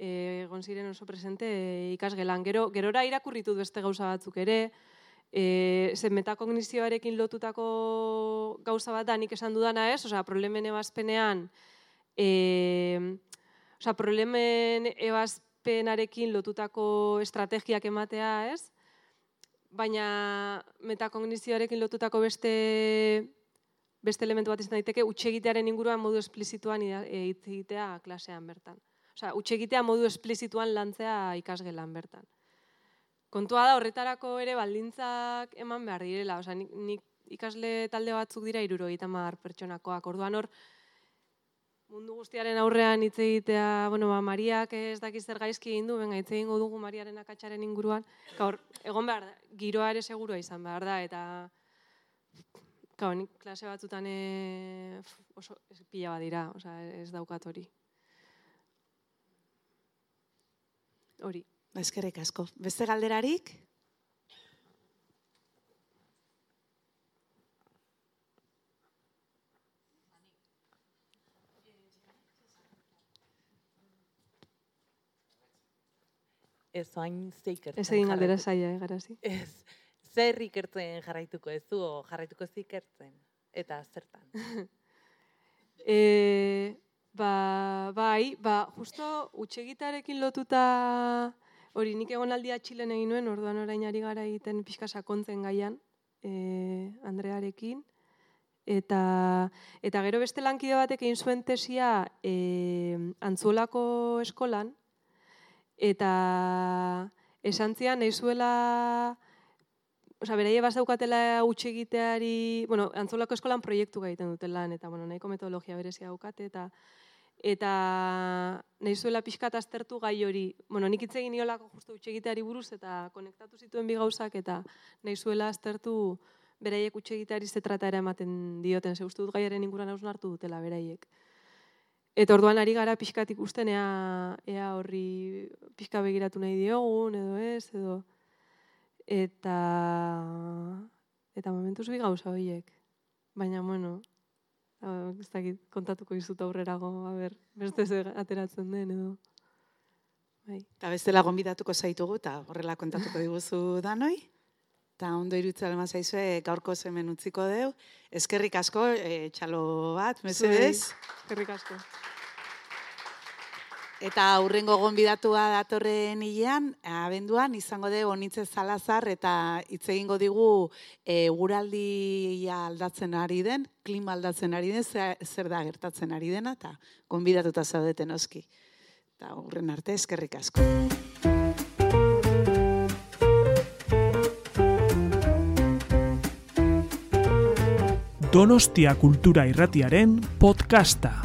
egon ziren oso presente ikasgelan. Gero, gerora irakurritu beste gauza batzuk ere, E, ze metakognizioarekin lotutako gauza bat da nik esan dudana ez, osea, problemen ebazpenean, e, osea, problemen ebazpenarekin lotutako estrategiak ematea ez, baina metakognizioarekin lotutako beste beste elementu bat izan daiteke utxegitearen inguruan modu esplizituan hitz egitea klasean bertan. Osea, utxegitea modu esplizituan lantzea ikasgelan bertan kontua da horretarako ere baldintzak eman behar direla. Osa, nik, nik ikasle talde batzuk dira iruro mar pertsonakoak. Orduan hor, mundu guztiaren aurrean hitz egitea, bueno, ba, Mariak ez dakiz zer gaizki egin du, benga, hitz egingo dugu Mariaren akatsaren inguruan. Gaur, egon behar da, giroa ere segurua izan behar da, eta Gau, nik klase batzutan e, oso ez pila badira, oza, ez daukat hori. Hori. Ba, eskerrik asko. Beste galderarik? Ez hain ze ikertzen. Ez egin galdera zaila, eh, garazi. Ez, zer ikertzen jarraituko ez du, jarraituko ez ikertzen, eta zertan. (laughs) e, ba, bai, ba, justo utxegitarekin lotuta Hori, nik egon aldia txilen egin nuen, orduan orain ari gara egiten pixka sakontzen gaian, e, Andrearekin. Eta, eta gero beste lankide batek egin zuen tesia e, antzuolako eskolan, eta esan zian, nahi zuela, Osa, beraie bazaukatela utxe egiteari, bueno, antzolako eskolan proiektu gaiten duten lan, eta bueno, nahiko metodologia berezia daukate, eta eta nahi zuela pixkat aztertu gai hori. Bueno, nik hitz egin niolako justu utxegiteari buruz eta konektatu zituen bi gauzak eta nahi zuela aztertu beraiek utxegiteari zetrata ere ematen dioten, ze dut gaiaren inguran hausun hartu dutela beraiek. Eta orduan ari gara pixkat ikusten ea, ea horri pixka begiratu nahi diogun edo ez, edo eta eta momentuz bi gauza horiek. Baina, bueno, Uh, ez dakit, kontatuko izut aurrerago, a ber, beste ze ateratzen den edo. Bai. Eta bestela gonbidatuko zaitugu, eta horrela kontatuko diguzu danoi. Eta ondo irutza lema zaizue, gaurko zemen utziko deu. Eskerrik asko, e, txalo bat, mesedez. Eskerrik asko. Eta aurrengo gonbidatua datorren hilean, abenduan, izango de onitze zalazar eta hitz egingo digu e, guraldia aldatzen ari den, klima aldatzen ari den, zer da gertatzen ari dena, eta gonbidatuta zaudeten oski. Eta aurren arte, eskerrik asko. Donostia Kultura Irratiaren podcasta.